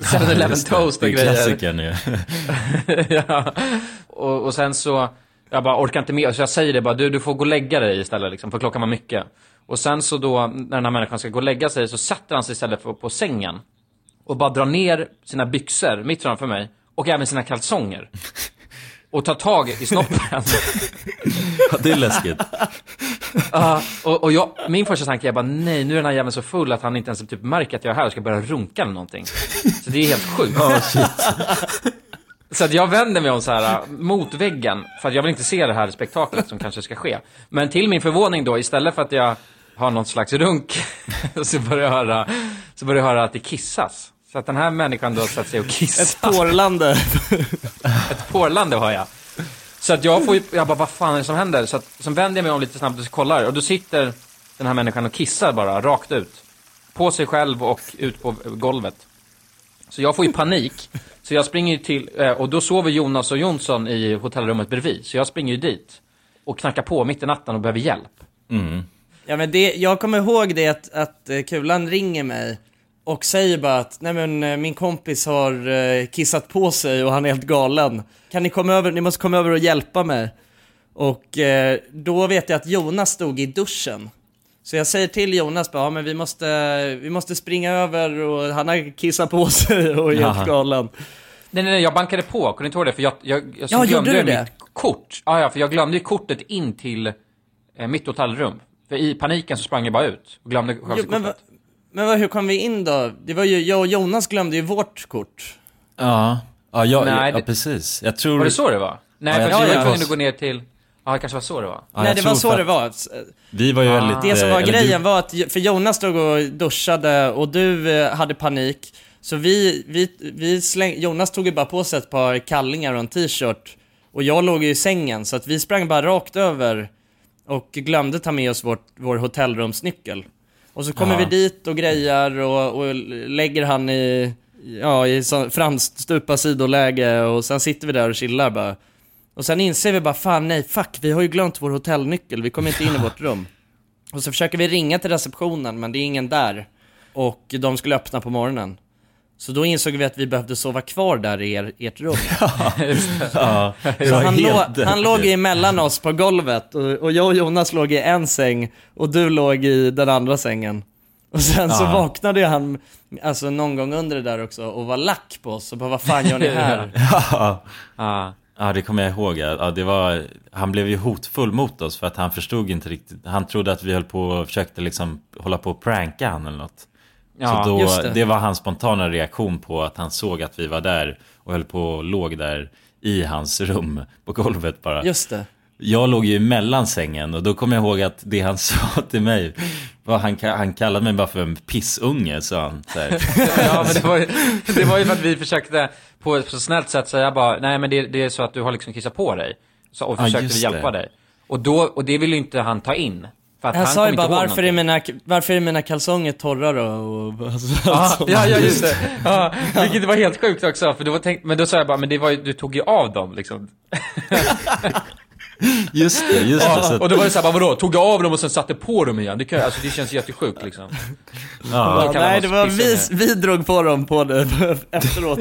[SPEAKER 2] 7-Eleven
[SPEAKER 3] just det.
[SPEAKER 2] toast
[SPEAKER 3] Det
[SPEAKER 2] och
[SPEAKER 3] är
[SPEAKER 2] grejer.
[SPEAKER 3] klassikern ju.
[SPEAKER 2] ja. Och, och sen så Jag bara orkar inte med, så jag säger det bara, du, du får gå och lägga dig istället liksom, för klockan var mycket. Och sen så då, när den här människan ska gå och lägga sig, så sätter han sig istället på, på sängen. Och bara drar ner sina byxor mitt framför mig, och även sina kalsonger. Och tar tag i snoppen.
[SPEAKER 3] Det är läskigt.
[SPEAKER 2] Ja, och, och jag, min första tanke är bara, nej, nu är den här jäveln så full att han inte ens typ märker att jag är här och ska börja runka eller någonting. Så det är helt sjukt. Så att jag vänder mig om så här äh, mot väggen, för att jag vill inte se det här spektaklet som kanske ska ske. Men till min förvåning då, istället för att jag har någon slags runk, så börjar jag höra, så börjar jag höra att det kissas. Så att den här människan då satt sig och kissar.
[SPEAKER 1] Ett porlande.
[SPEAKER 2] Ett porlande har jag. Så att jag får ju, jag bara, vad fan är det som händer? Så att, så vänder jag mig om lite snabbt och kollar, och då sitter den här människan och kissar bara, rakt ut. På sig själv och ut på golvet. Så jag får ju panik. Så jag springer ju till, eh, och då sover Jonas och Jonsson i hotellrummet bredvid. Så jag springer ju dit. Och knackar på mitt i natten och behöver hjälp.
[SPEAKER 3] Mm.
[SPEAKER 1] Ja men det, jag kommer ihåg det att, att eh, Kulan ringer mig och säger bara att nej men eh, min kompis har kissat på sig och han är helt galen. Kan ni komma över, ni måste komma över och hjälpa mig. Och eh, då vet jag att Jonas stod i duschen. Så jag säger till Jonas bara, ja men vi måste, vi måste springa över och han har kissat på sig och är helt galen.
[SPEAKER 2] Nej, nej, nej, jag bankade på, kunde inte ihåg det? För jag, jag, jag
[SPEAKER 1] Ja,
[SPEAKER 2] glömde jag
[SPEAKER 1] det?
[SPEAKER 2] mitt kort. Ja, ja, för jag glömde ju kortet in till eh, mitt hotellrum. För i paniken så sprang jag bara ut och glömde
[SPEAKER 1] Jo,
[SPEAKER 2] själva
[SPEAKER 1] men,
[SPEAKER 2] kortet.
[SPEAKER 1] va- men vad, hur kom vi in då? Det var ju, jag och Jonas glömde ju vårt kort.
[SPEAKER 3] Ja, ja, ja,
[SPEAKER 2] Nej,
[SPEAKER 3] ja
[SPEAKER 2] det-
[SPEAKER 3] precis. Jag tror...
[SPEAKER 2] Var det så det var? Nej,
[SPEAKER 3] Ja,
[SPEAKER 2] för
[SPEAKER 3] jag det
[SPEAKER 2] var tvungna att gå ner till... Ja, det kanske var så det var.
[SPEAKER 3] Ja,
[SPEAKER 1] Nej, det var så det var.
[SPEAKER 3] Vi var ju
[SPEAKER 2] Ah.
[SPEAKER 3] väldigt...
[SPEAKER 1] Det som
[SPEAKER 3] eh,
[SPEAKER 1] var
[SPEAKER 3] eller
[SPEAKER 1] grejen
[SPEAKER 3] du,
[SPEAKER 1] var att, för Jonas stod och duschade och du eh, hade panik. Så vi, vi, vi släng, Jonas tog ju bara på sig ett par kallingar och en t-shirt. Och jag låg ju i sängen, så att vi sprang bara rakt över och glömde ta med oss vårt, vår hotellrumsnyckel. Och så kommer
[SPEAKER 3] Ja.
[SPEAKER 1] vi dit och grejar och, och lägger han i, ja, i så, framstupa sidoläge och sen sitter vi där och chillar bara. Och sen inser vi bara, fan nej, fuck, vi har ju glömt vår hotellnyckel, vi kommer inte in i vårt rum. Och så försöker vi ringa till receptionen, men det är ingen där. Och de skulle öppna på morgonen. Så då insåg vi att vi behövde sova kvar där i er, ert rum.
[SPEAKER 3] ja, det
[SPEAKER 1] Så han,
[SPEAKER 3] helt
[SPEAKER 1] lå, han låg emellan oss på golvet och, och jag och Jonas låg i en säng och du låg i den andra sängen. Och sen så
[SPEAKER 3] Ja.
[SPEAKER 1] vaknade han, alltså någon gång under det där också, och var lack på oss och bara vad fan gör ni här?
[SPEAKER 3] Ja.
[SPEAKER 2] Ja.
[SPEAKER 3] det kommer jag ihåg. Ja, det var, han blev ju hotfull mot oss för att han förstod inte riktigt. Han trodde att vi höll på och försökte liksom hålla på och pranka han eller något.
[SPEAKER 2] Ja,
[SPEAKER 3] så då, det.
[SPEAKER 1] det.
[SPEAKER 3] var hans spontana reaktion på att han såg att vi var där och höll på och låg där i hans rum på golvet bara.
[SPEAKER 1] Just det.
[SPEAKER 3] Jag låg ju mellan sängen och då kommer jag ihåg att det han sa till mig var han, han kallade mig bara för en pissunge, sa han.
[SPEAKER 2] Ja, men det var, ju, det var ju för att vi försökte på ett så snällt sätt säga bara, nej men det, det är så att du har liksom kissat på dig. Så, och
[SPEAKER 3] Ja,
[SPEAKER 2] försökte vi hjälpa
[SPEAKER 3] det.
[SPEAKER 2] dig. Och, då, och det ville ju inte han ta in. För att
[SPEAKER 1] Jag
[SPEAKER 2] han
[SPEAKER 1] sa
[SPEAKER 2] kom
[SPEAKER 1] ju bara varför är, mina, varför är mina kalsonger torra då? Och, alltså,
[SPEAKER 2] Ja,
[SPEAKER 1] alltså.
[SPEAKER 2] ja, ja, just det. Ja, vilket var helt sjukt också, för då var tänkt, men då sa jag bara, men det var ju, du tog ju av dem liksom.
[SPEAKER 3] Just det, just det.
[SPEAKER 2] Ja, och då var det såhär, vadå, tog du av dem och sen satte på dem igen? Det, kan, alltså, det känns jättesjukt liksom.
[SPEAKER 3] ja,
[SPEAKER 1] nej, det var vi, vi drog på dem på det efteråt.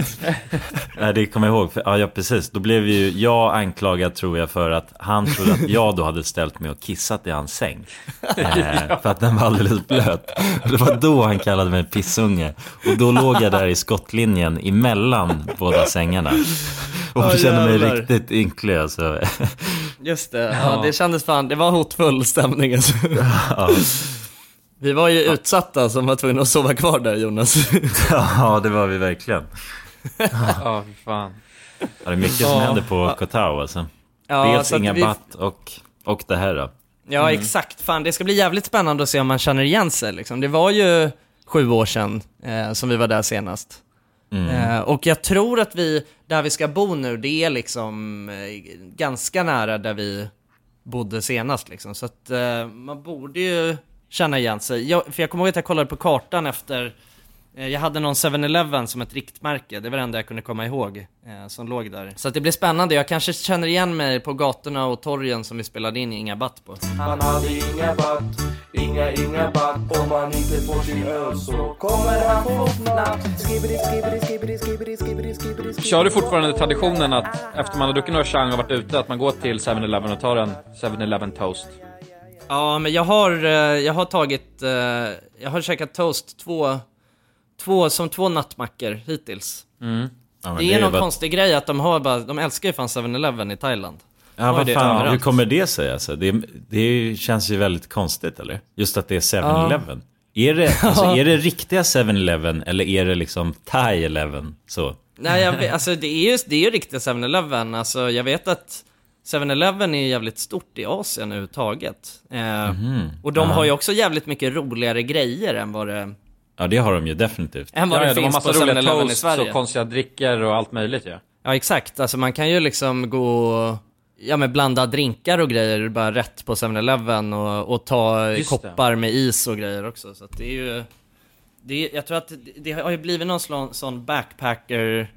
[SPEAKER 3] nej, det kommer jag ihåg. För, ja, ja, precis. Då blev ju jag anklagad, tror jag, för att han trodde att jag då hade ställt mig och kissat i hans säng. Eh, För att den var alldeles blöt. Det var då han kallade mig pissunge. Och då låg jag där i skottlinjen emellan båda sängarna. Och
[SPEAKER 1] Ja,
[SPEAKER 3] kände mig riktigt ynklig alltså.
[SPEAKER 1] Just det, ja. det kändes fan, det var hotfull stämning alltså.
[SPEAKER 3] Ja.
[SPEAKER 1] Vi var ju utsatta som var tvungna att sova kvar där Jonas.
[SPEAKER 3] ja, det var vi verkligen.
[SPEAKER 2] Ja, fy fan.
[SPEAKER 3] Ja, det är mycket som
[SPEAKER 1] Ja.
[SPEAKER 3] händer på Kotau alltså.
[SPEAKER 1] Ja,
[SPEAKER 3] Dels inga
[SPEAKER 1] vi-
[SPEAKER 3] batt och, och det här då.
[SPEAKER 1] Ja, exakt. Fan, det ska bli jävligt spännande att se om man känner igen sig liksom. Det var ju sju år sedan eh, som vi var där senast.
[SPEAKER 3] Mm.
[SPEAKER 1] Eh, och jag tror att vi, där vi ska bo nu, det är liksom eh, ganska nära där vi bodde senast liksom. Så att eh, man borde ju känna igen sig. Jag, för jag kommer ihåg att jag kollade på kartan efter jag hade någon 7-Eleven som ett riktmärke, det var det enda jag kunde komma ihåg eh, som låg där. Så att det blir spännande, jag kanske känner igen mig på gatorna och torgen som vi spelade in Inga Batt på.
[SPEAKER 10] Han hade inga batt, inga inga batt Om han inte får sin öl så kommer han få fnatt
[SPEAKER 2] Kör du fortfarande traditionen att efter man har druckit några chang och varit ute, att man går till 7-Eleven och tar en 7-Eleven toast?
[SPEAKER 1] Ja, men jag har, eh, jag har tagit, eh, jag har käkat toast två, två, som två nattmackor hittills.
[SPEAKER 3] Ja, men
[SPEAKER 1] det är någon
[SPEAKER 3] bara-
[SPEAKER 1] konstig grej att de har bara, de älskar ju fan 7-Eleven i Thailand.
[SPEAKER 3] Ja, vad
[SPEAKER 1] det
[SPEAKER 3] fan, hur kommer det sig alltså? Det, det känns ju väldigt konstigt eller? Just att det är 7-Eleven. Är, det, alltså, är det riktiga 7-Eleven eller är det liksom Thai-Eleven? Så.
[SPEAKER 1] Nej, jag vet, alltså det är ju, det är ju riktiga 7-Eleven. Alltså jag vet att 7-Eleven är jävligt stort i Asien överhuvudtaget. Eh,
[SPEAKER 3] Mhm.
[SPEAKER 1] Och de
[SPEAKER 3] Ja.
[SPEAKER 1] har ju också jävligt mycket roligare grejer än vad det,
[SPEAKER 3] Ja, det har de ju definitivt.
[SPEAKER 1] än vad
[SPEAKER 2] Ja,
[SPEAKER 1] det
[SPEAKER 2] ja, de har
[SPEAKER 1] finns på
[SPEAKER 2] massa roliga
[SPEAKER 1] 7-Eleven i
[SPEAKER 2] toasts
[SPEAKER 1] Sverige.
[SPEAKER 2] och konstiga drickor och allt möjligt ja.
[SPEAKER 1] Ja exakt, alltså man kan ju liksom gå ja, men blanda drinkar och grejer bara rätt på 7-Eleven och, och ta
[SPEAKER 2] Just det.
[SPEAKER 1] koppar med is och grejer också. Så att det är ju, det är, jag tror att det, det har ju blivit någon sån, sån backpacker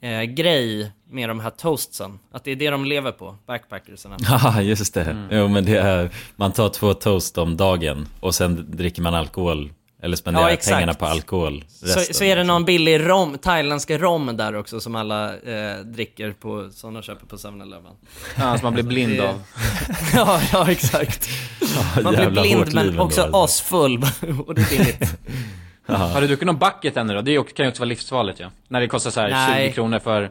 [SPEAKER 1] eh, grej med de här toastsen. Att det är det de lever på, backpackersarna.
[SPEAKER 3] Ja, just det.
[SPEAKER 1] Mm.
[SPEAKER 3] Jo, men det är, man tar två toast om dagen och sen dricker man alkohol. Eller spenderar
[SPEAKER 1] Ja,
[SPEAKER 3] pengarna på alkohol.
[SPEAKER 1] Så, så är det någon billig rom, thailändska rom där också som alla eh, dricker på, som de köper på 7-Eleven.
[SPEAKER 2] Ja, som man blir blind av.
[SPEAKER 1] ja, ja exakt. man blir blind men
[SPEAKER 3] ändå,
[SPEAKER 1] också
[SPEAKER 3] alltså.
[SPEAKER 1] asfull och det är billigt.
[SPEAKER 2] Har du druckit någon bucket ännu då? Det ju- kan ju också vara livsfarligt ja. När det kostar så här
[SPEAKER 1] Nej.
[SPEAKER 2] 20 kronor för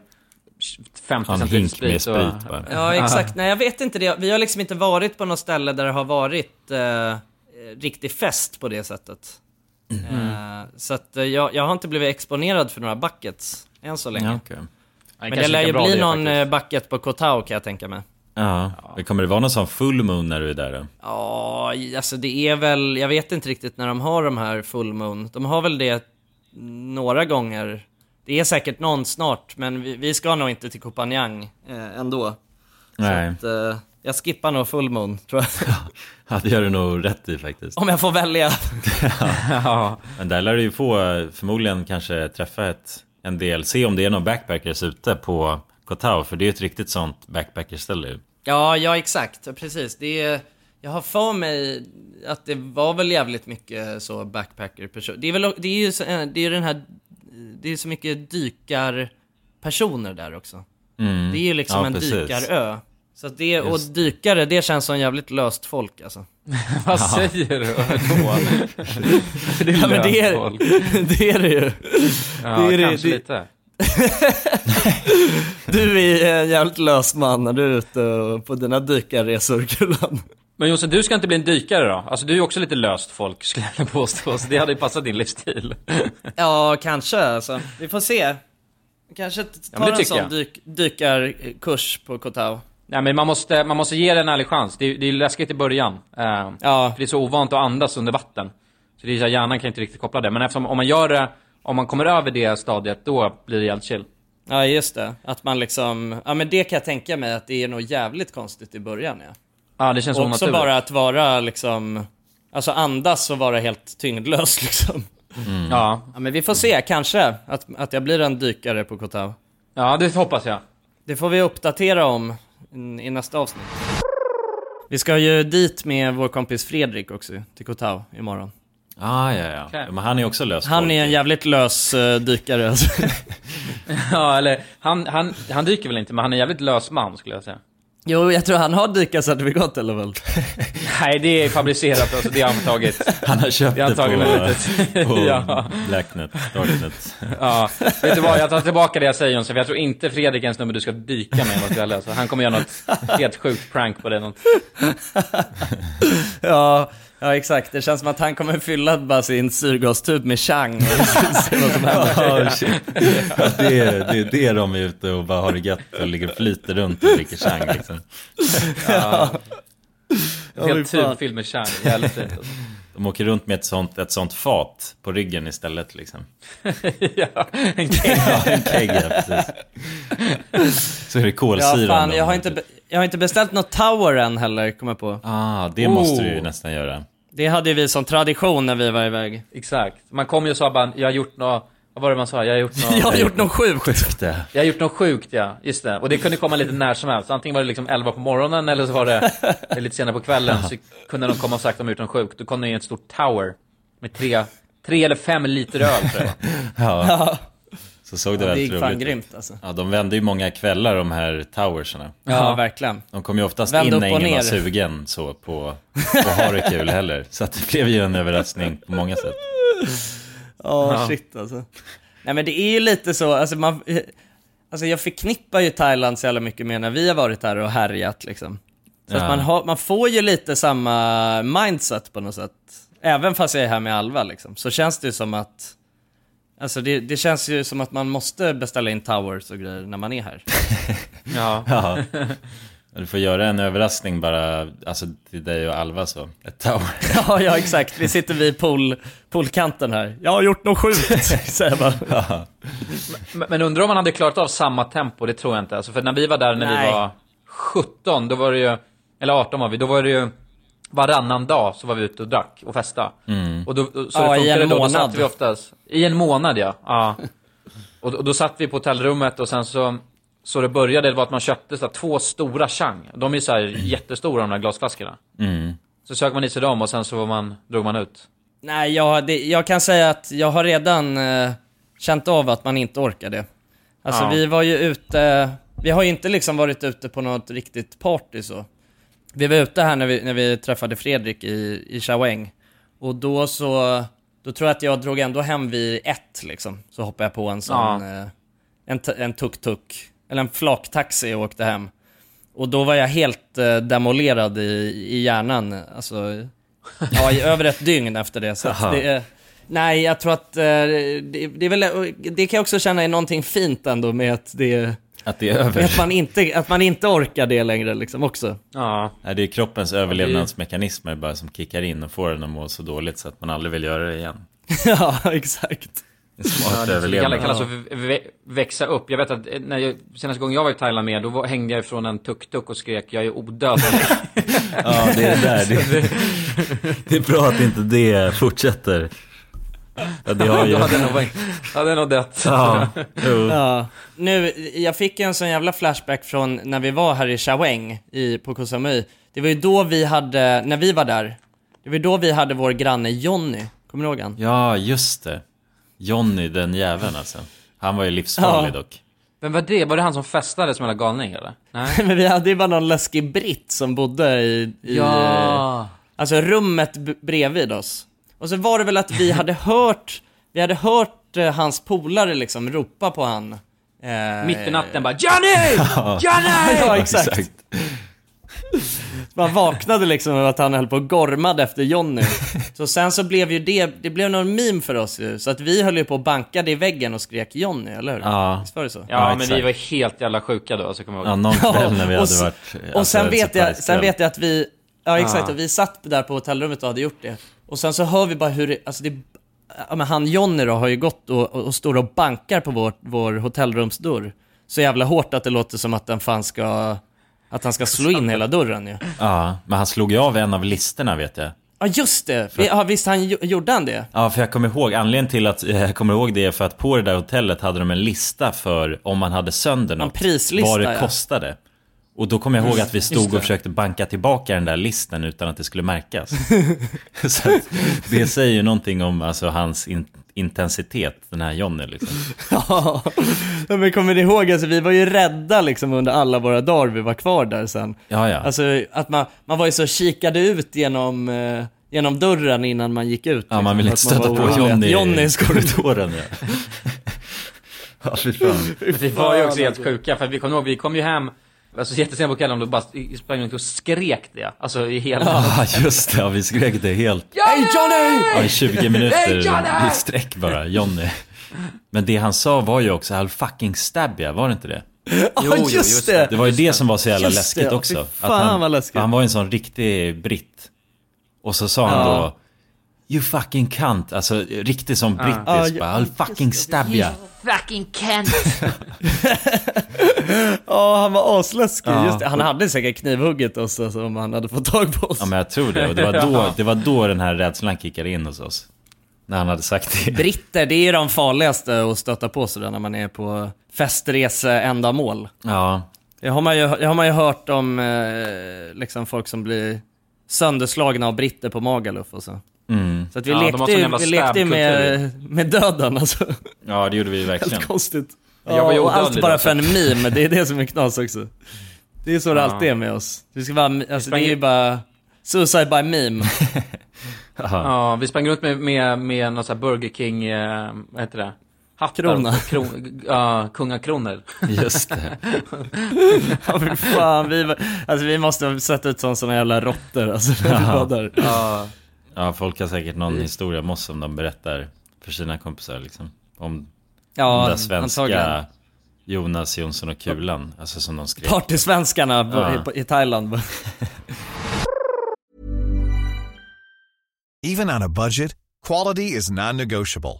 [SPEAKER 2] 50
[SPEAKER 3] Ja, en
[SPEAKER 2] centiliter
[SPEAKER 3] hink med
[SPEAKER 2] sprit. och-
[SPEAKER 3] sprit bara.
[SPEAKER 1] Ja, exakt. Nej, jag vet inte det. Vi har liksom inte varit på något ställe där det har varit eh, riktig fest på det sättet. Eh, så att eh, jag, jag har inte blivit exponerad för några buckets än så länge.
[SPEAKER 3] Ja.
[SPEAKER 2] Ja,
[SPEAKER 1] Men det lär ju bli
[SPEAKER 2] det
[SPEAKER 1] någon
[SPEAKER 2] faktiskt.
[SPEAKER 1] eh, bucket på Kotao kan jag tänka mig.
[SPEAKER 3] Ja, men kommer det vara någon sån full moon när du är där då?
[SPEAKER 1] Ja, alltså det är väl, jag vet inte riktigt när de har de här full moon. De har väl det några gånger. Det är säkert någon snart, men vi, vi ska nog inte till Koh Phangan eh, ändå.
[SPEAKER 3] Nej.
[SPEAKER 1] Så att, eh, jag skippar nog full moon, tror jag.
[SPEAKER 3] Ja, det gör du nog rätt i faktiskt.
[SPEAKER 1] Om jag får välja.
[SPEAKER 2] Ja.
[SPEAKER 3] Men där lär du ju få, förmodligen kanske träffa ett, en del, se om det är någon backpackers ute på Koh Tao, för det är ett riktigt sånt backpackerställe.
[SPEAKER 1] Ja, ja exakt, precis. Det är, jag har för mig att det var väl jävligt mycket så backpacker person. Det är väl, det är ju så, eh, det är den här, det är så mycket dykarpersoner där också.
[SPEAKER 3] Mm.
[SPEAKER 1] Det är ju liksom
[SPEAKER 3] Ja,
[SPEAKER 1] en
[SPEAKER 3] precis.
[SPEAKER 1] dykarö. Så att det, och
[SPEAKER 3] Just.
[SPEAKER 1] dykare, det känns som jävligt löst folk alltså.
[SPEAKER 2] Vad säger du? Vadå? det är
[SPEAKER 1] Ja, men det är,
[SPEAKER 2] löst folk.
[SPEAKER 1] det är det ju.
[SPEAKER 2] Ja,
[SPEAKER 1] det är
[SPEAKER 2] kanske
[SPEAKER 1] det-
[SPEAKER 2] lite.
[SPEAKER 1] Du är en jävligt lös man när du är ute på dina dykarresor, Kulan.
[SPEAKER 2] Men Jonsson, du ska inte bli en dykare då? Alltså du är ju också lite löst folk, skulle jag påstå. Så det hade ju passat din livsstil.
[SPEAKER 1] Ja, kanske alltså. Vi får se. Kanske
[SPEAKER 2] Ja,
[SPEAKER 1] tar
[SPEAKER 2] det
[SPEAKER 1] en sån dyk, dykarkurs på Kotao.
[SPEAKER 2] Nej men man måste, man måste ge det en ärlig chans. Det är, det är läskigt i början. Eh,
[SPEAKER 1] Ja.
[SPEAKER 2] För det är så ovant att andas under vatten. Så det är så här, hjärnan kan inte riktigt koppla det. Men eftersom, om man gör det, om man kommer över det stadiet, då blir det jävligt chill.
[SPEAKER 1] Ja, just det. Att man liksom, ja men det kan jag tänka mig att det är nog jävligt konstigt i början ja.
[SPEAKER 2] Ja, det känns
[SPEAKER 1] Och också
[SPEAKER 2] onaturligt.
[SPEAKER 1] bara att vara liksom, alltså andas och vara helt tyngdlös liksom.
[SPEAKER 2] Ja.
[SPEAKER 1] Ja men vi får se, kanske, att, att jag blir en dykare på Kotao.
[SPEAKER 2] Ja, det hoppas jag.
[SPEAKER 1] Det får vi uppdatera om i nästa avsnitt. Vi ska ju dit med vår kompis Fredrik också, till Kotao imorgon.
[SPEAKER 3] Ah, ja, ja.
[SPEAKER 2] Okej.
[SPEAKER 3] Men han är också lös
[SPEAKER 1] Han
[SPEAKER 3] folk
[SPEAKER 1] är en jävligt lös uh, dykare alltså.
[SPEAKER 2] Ja, eller han, han, han dyker väl inte, men han är en jävligt lös man skulle jag säga.
[SPEAKER 1] Jo, jag tror han har dykarcertifikat eller väl?
[SPEAKER 2] Nej, det är fabricerat alltså, det har han tagit.
[SPEAKER 3] Han har köpt
[SPEAKER 2] Det är
[SPEAKER 3] det på, på
[SPEAKER 2] Ja.
[SPEAKER 3] Blacknet, Darknet.
[SPEAKER 2] Ja, vet du vad? Jag tar tillbaka det jag säger Jonsson, för jag tror inte Fredrik är en snubbe du ska dyka med något kväll. Alltså. Han kommer göra något helt sjukt prank på det. Något.
[SPEAKER 1] ja, ja exakt. Det känns som att han kommer fylla bara sin syrgastub med chang och se vad som händer.
[SPEAKER 3] Ja, shit. Ja, det, är, det är det de är ute och bara har det gött och ligger och flyter runt och dricker chang liksom.
[SPEAKER 2] Ja.
[SPEAKER 1] Ja,
[SPEAKER 2] Helt film med Chang, jävligt fint. Alltså.
[SPEAKER 3] De åker runt med ett sånt, ett sånt fat på ryggen istället liksom.
[SPEAKER 2] ja, en keg.
[SPEAKER 3] Ja, en kegg, ja, precis. Så är det
[SPEAKER 1] Ja,
[SPEAKER 3] kolsyran.
[SPEAKER 1] fan,
[SPEAKER 3] de
[SPEAKER 1] jag har, inte, jag har inte beställt något tower än heller, kommer jag på.
[SPEAKER 3] Ah, det måste
[SPEAKER 2] Oh.
[SPEAKER 3] du ju nästan göra.
[SPEAKER 1] Det hade vi som tradition när vi var iväg.
[SPEAKER 2] Exakt. Man kom ju och sa bara, jag har gjort något, vad var det man sa? Jag har gjort något...
[SPEAKER 1] Jag har gjort något sjukt.
[SPEAKER 3] Sjukt det.
[SPEAKER 2] Jag har gjort något sjukt ja, just det. Och det kunde komma lite när som helst. Antingen var det liksom 11 på morgonen eller så var det lite senare på kvällen. Så kunde de komma och sagt att de gjort något sjukt. Då kom de i ett stort tower med tre, tre eller fem liter öl tror jag.
[SPEAKER 3] Ja. Så såg det
[SPEAKER 1] Ja, det
[SPEAKER 3] väldigt
[SPEAKER 1] gick
[SPEAKER 3] roligt
[SPEAKER 1] fan
[SPEAKER 3] ut.
[SPEAKER 1] grymt alltså.
[SPEAKER 3] Ja, de vände ju många kvällar de här towersarna.
[SPEAKER 1] Ja, verkligen.
[SPEAKER 3] De kom ju oftast
[SPEAKER 1] Vände
[SPEAKER 3] in
[SPEAKER 1] upp
[SPEAKER 3] när
[SPEAKER 1] och
[SPEAKER 3] ingen var sugen så på att ha det kul heller. Så att det blev ju en överraskning på många sätt.
[SPEAKER 1] Ja,
[SPEAKER 3] Ja.
[SPEAKER 1] shit alltså. Nej men det är ju lite så, alltså man, alltså jag förknippar ju Thailand så jävla mycket med när vi har varit här och härjat liksom. Så
[SPEAKER 3] Ja.
[SPEAKER 1] att man, har, man får ju lite samma mindset på något sätt. Även fast jag är här med Alva liksom, så känns det ju som att Alltså det, det känns ju som att man måste beställa in towers och grejer när man är här.
[SPEAKER 2] Ja.
[SPEAKER 3] Ja. Du får göra en överraskning bara, alltså till dig och Alva så. Ett tower.
[SPEAKER 1] ja, ja exakt. Vi sitter vid pool, poolkanten här. Jag har gjort något sjukt, säger jag bara.
[SPEAKER 3] Ja.
[SPEAKER 2] Men, men undrar om man hade klarat av samma tempo, det tror jag inte. Alltså för när vi var där när
[SPEAKER 1] Nej.
[SPEAKER 2] vi var 17, då var det ju, eller 18 var vi, då var det ju varannan dag så var vi ute och drack och festa.
[SPEAKER 3] Mm.
[SPEAKER 2] Och då, så
[SPEAKER 1] Ja,
[SPEAKER 2] det
[SPEAKER 1] i en
[SPEAKER 2] då, då
[SPEAKER 1] månad.
[SPEAKER 2] satt vi oftast, i en månad ja. ja. Och, då- och då satt vi på hotellrummet och sen så, så det började det var att man köpte så här, två stora chang. De är så här jättestora de där glasflaskorna.
[SPEAKER 3] Mm.
[SPEAKER 2] Så sög man i sig dem och sen så var man, drog man ut.
[SPEAKER 1] Nej, jag, det, jag kan säga att jag har redan eh, känt av att man inte orkar det. Alltså
[SPEAKER 2] Ja.
[SPEAKER 1] vi var ju ute, vi har ju inte liksom varit ute på något riktigt party så. Vi var ute här när vi, när vi träffade Fredrik i, i Chaweng. Och då så, då tror jag att jag drog ändå hem vid ett liksom. Så hoppade jag på en sån, eh, en, tuk-tuk, eller en flaktaxi och åkte hem. Och då var jag helt eh, demolerad i, i hjärnan, alltså, ja i över ett dygn efter det. Så det, är- nej, jag tror att eh, det, det är väl, det kan jag också känna är någonting fint ändå med att det,
[SPEAKER 3] Att det är över.
[SPEAKER 1] att man inte, att man inte orkar det längre liksom också.
[SPEAKER 2] Ja.
[SPEAKER 3] Nej, det är kroppens överlevnadsmekanismer bara som kickar in och får en att må så dåligt så att man aldrig vill göra det igen.
[SPEAKER 1] ja, exakt.
[SPEAKER 3] Det smart
[SPEAKER 2] Det
[SPEAKER 3] överlevnad.
[SPEAKER 2] kallas för växa upp. Jag vet att eh, när jag, senaste gången jag var i Thailand med, då var, hängde jag ifrån en tuk-tuk och skrek jag är odödlig.
[SPEAKER 3] Ja, det är det där. Det, det är bra att inte det fortsätter. Ja, det har ju...
[SPEAKER 2] Då hade jag nog, hade nog dött.
[SPEAKER 3] Ja.
[SPEAKER 1] Ja. Nu, jag fick en sån jävla flashback från när vi var här i Chaweng i, på Koh Samui. Det var ju då vi hade, när vi var där, det var ju då vi hade vår granne Jonny. Kommer du ihåg han?
[SPEAKER 3] Ja, just det. Johnny, den jäveln alltså. Han var ju livsfarlig
[SPEAKER 1] Ja.
[SPEAKER 3] dock.
[SPEAKER 2] Men vad det? Var det han som festade som en galning eller? Nej.
[SPEAKER 1] Men vi hade ju bara någon läskig britt som bodde i, i
[SPEAKER 2] Ja.
[SPEAKER 1] alltså rummet bredvid oss. Och så var det väl att vi hade hört, vi hade hört eh, hans polare liksom ropa på han. Eh,
[SPEAKER 2] Mitt i natten bara Johnny! Johnny!
[SPEAKER 1] ja, exakt. Man vaknade liksom av att han höll på och gormade efter Jonny. Så sen så blev ju det, det blev någon meme för oss ju. Så att vi höll ju på och bankade i väggen och skrek Jonny, eller hur?
[SPEAKER 3] Ja.
[SPEAKER 1] Visst var det så?
[SPEAKER 2] Ja,
[SPEAKER 3] Ja,
[SPEAKER 2] men vi
[SPEAKER 3] exakt.
[SPEAKER 2] var helt jävla sjuka då, alltså, kommer jag
[SPEAKER 3] Ja,
[SPEAKER 2] ihåg.
[SPEAKER 3] någon kväll när vi
[SPEAKER 1] och
[SPEAKER 3] hade varit...
[SPEAKER 1] Och
[SPEAKER 3] alltså,
[SPEAKER 1] sen
[SPEAKER 3] en
[SPEAKER 1] vet, jag, sen vet jag att vi, ja exakt, och vi satt där på hotellrummet och hade gjort det. Och sen så hör vi bara hur det, alltså det, ja men han Jonny då har ju gått och, och, och står och bankar på vår, vår hotellrumsdörr. Så jävla hårt att det låter som att den fan ska, att han ska slå in hela dörren ju.
[SPEAKER 3] Ja, men han slog ju av en av listorna vet jag.
[SPEAKER 1] Ja just det, Vi- ja, visst han, gjo- gjorde han det?
[SPEAKER 3] Ja, för jag kommer ihåg, anledningen till att jag kommer ihåg det är för att på det där hotellet hade de en lista för om man hade sönder något.
[SPEAKER 1] prislista,
[SPEAKER 3] Vad det
[SPEAKER 1] ja.
[SPEAKER 3] Och då kommer jag ihåg att vi stod och försökte banka tillbaka den där listen utan att det skulle märkas. Så att det säger ju någonting om alltså, hans in- intensitet, den här Johnny liksom.
[SPEAKER 1] Ja, men kommer ni ihåg, alltså, vi var ju rädda liksom under alla våra dagar vi var kvar där sen.
[SPEAKER 3] Ja, ja.
[SPEAKER 1] Alltså att man, man var ju så kikade ut genom, eh, genom dörren innan man gick ut.
[SPEAKER 3] Ja, man vill inte
[SPEAKER 1] liksom,
[SPEAKER 3] stöta på Johnny
[SPEAKER 1] Johnny
[SPEAKER 3] i
[SPEAKER 1] skulle...
[SPEAKER 3] korridoren. Ja, ja fy fan.
[SPEAKER 2] Vi var ju också helt sjuka, för vi kommer ihåg, vi kom ju hem Alltså jättesent på kvällen och då bara sprang runt och skrek det. Alltså i hela...
[SPEAKER 3] Ja, just det. Ja, vi skrek det helt.
[SPEAKER 1] Hej Johnny!
[SPEAKER 3] Ja, i 20 minuter
[SPEAKER 2] Hey,
[SPEAKER 3] i sträck bara, Johnny. Men det han sa var ju också I'll fucking stab ya, var det inte det?
[SPEAKER 1] Ja,
[SPEAKER 2] jo,
[SPEAKER 1] just,
[SPEAKER 2] just
[SPEAKER 1] det!
[SPEAKER 3] Det var ju det som var så jävla
[SPEAKER 1] Just
[SPEAKER 3] läskigt
[SPEAKER 1] det,
[SPEAKER 3] också.
[SPEAKER 1] fy fan
[SPEAKER 3] han,
[SPEAKER 1] vad läskigt.
[SPEAKER 3] Han var en sån riktig britt. Och så sa han
[SPEAKER 1] Ja.
[SPEAKER 3] då You fucking cunt. Alltså riktigt som
[SPEAKER 1] Ja.
[SPEAKER 3] brittisk
[SPEAKER 1] Ja,
[SPEAKER 3] bara, I'll fucking stab ya.
[SPEAKER 1] Fucking Kent! Ja, han var asläskig. Det. Han hade säkert knivhugget oss alltså, om han hade fått tag på oss.
[SPEAKER 3] Ja men jag tror det. Och det var då, det var då den här rädslan kickade in hos oss. När han hade sagt det.
[SPEAKER 1] Britter, det är ju de farligaste att stöta på sådär när man är på festreseändamål.
[SPEAKER 3] Ja.
[SPEAKER 1] Det har man ju, det har man ju hört om eh, liksom folk som blir sönderslagna av britter på Magaluf och så.
[SPEAKER 3] Mm.
[SPEAKER 1] Så att vi
[SPEAKER 2] Ja,
[SPEAKER 1] lekte vi lekte med, med döden alltså.
[SPEAKER 3] Ja det gjorde vi verkligen.
[SPEAKER 1] Helt konstigt.
[SPEAKER 2] Jag var ju
[SPEAKER 1] Ja, och allt
[SPEAKER 2] odödlig
[SPEAKER 1] bara för en meme, det är det som är knas också. Det är så det
[SPEAKER 2] Ja.
[SPEAKER 1] alltid är med oss. Vi ska vara, alltså, det
[SPEAKER 2] sprang
[SPEAKER 1] är ju bara suicide by meme.
[SPEAKER 2] Ja, vi sprang runt med, med, med någon sån här Burger King, eh, vad heter det? Hattar.
[SPEAKER 1] Krona.
[SPEAKER 2] Kron, ja, kungakronor.
[SPEAKER 3] Just det.
[SPEAKER 1] ja, fy fan, vi, alltså, vi måste ha sett ut som såna jävla råttor alltså, när vi var där.
[SPEAKER 2] Ja.
[SPEAKER 3] Ja, folk har säkert någon historia om oss som de berättar för sina kompisar liksom. Om
[SPEAKER 1] Ja,
[SPEAKER 3] den där svenska
[SPEAKER 1] antagligen.
[SPEAKER 3] Jonas Jonsson och Kulan. Alltså som de skrev.
[SPEAKER 1] Partysvenskarna
[SPEAKER 3] Ja.
[SPEAKER 1] i, i Thailand.
[SPEAKER 11] Even on a budget, quality is non-negotiable.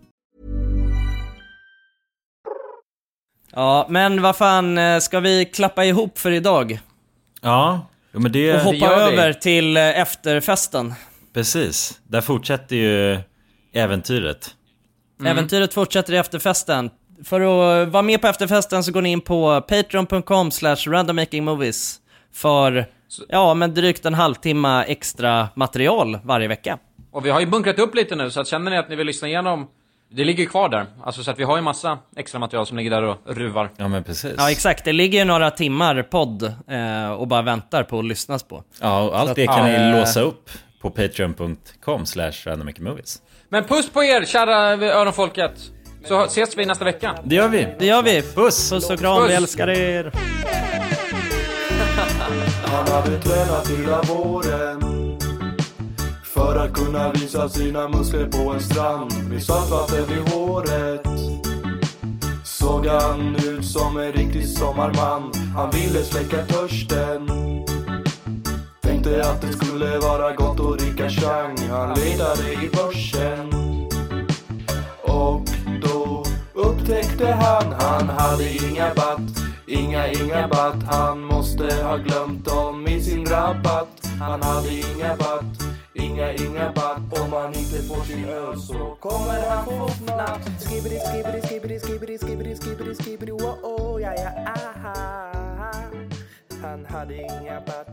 [SPEAKER 1] Ja, men vad fan, eh, ska vi klappa ihop för idag?
[SPEAKER 3] Ja, jo, men det...
[SPEAKER 1] Och
[SPEAKER 3] det
[SPEAKER 1] hoppa
[SPEAKER 3] vi.
[SPEAKER 1] över till eh, efterfesten.
[SPEAKER 3] Precis. Där fortsätter ju äventyret.
[SPEAKER 1] Äventyret fortsätter i efterfesten. För att vara med på efterfesten så går ni in på patreon.com slash randommakingmovies för, ja men drygt en halvtimme extra material varje vecka.
[SPEAKER 2] Och vi har ju bunkrat upp lite nu, så att känner ni att ni vill lyssna igenom, det ligger ju kvar där. Alltså så att vi har ju massa extra material som ligger där och ruvar.
[SPEAKER 3] Ja men precis.
[SPEAKER 1] Ja exakt, det ligger ju några timmar podd eh, och bara väntar på att lyssnas på.
[SPEAKER 3] Ja, och allt
[SPEAKER 1] Så
[SPEAKER 3] det
[SPEAKER 1] att-
[SPEAKER 3] kan ni
[SPEAKER 1] Eh,
[SPEAKER 3] låsa upp på patreon.com slash randommakingmovies.
[SPEAKER 2] Men puss på er, kära öronfolket! Så ses vi nästa vecka.
[SPEAKER 3] Det gör vi.
[SPEAKER 1] Det gör vi.
[SPEAKER 3] Puss!
[SPEAKER 1] Puss och kram,
[SPEAKER 2] Puss.
[SPEAKER 1] vi älskar er.
[SPEAKER 10] Han hade tränat hela våren för att kunna visa sina muskler på en strand. Med saltvatten i håret. Såg han ut som en riktig sommarman. Han ville släcka törsten. Tänkte att det skulle vara gott att dricka chang. Han letade i börsen. Och då upptäckte han Han hade inga batt. Inga, inga batt. Han måste ha glömt dem i sin rabatt. Han hade inga batt. Inga, inga batt Om han inte får sin öl så kommer han få fnatt Skibidi, skibidi, skibidi, skibidi, skibidi, skibidi, skibidi, oh, oh, ja, ja, aha. Han hade inga batt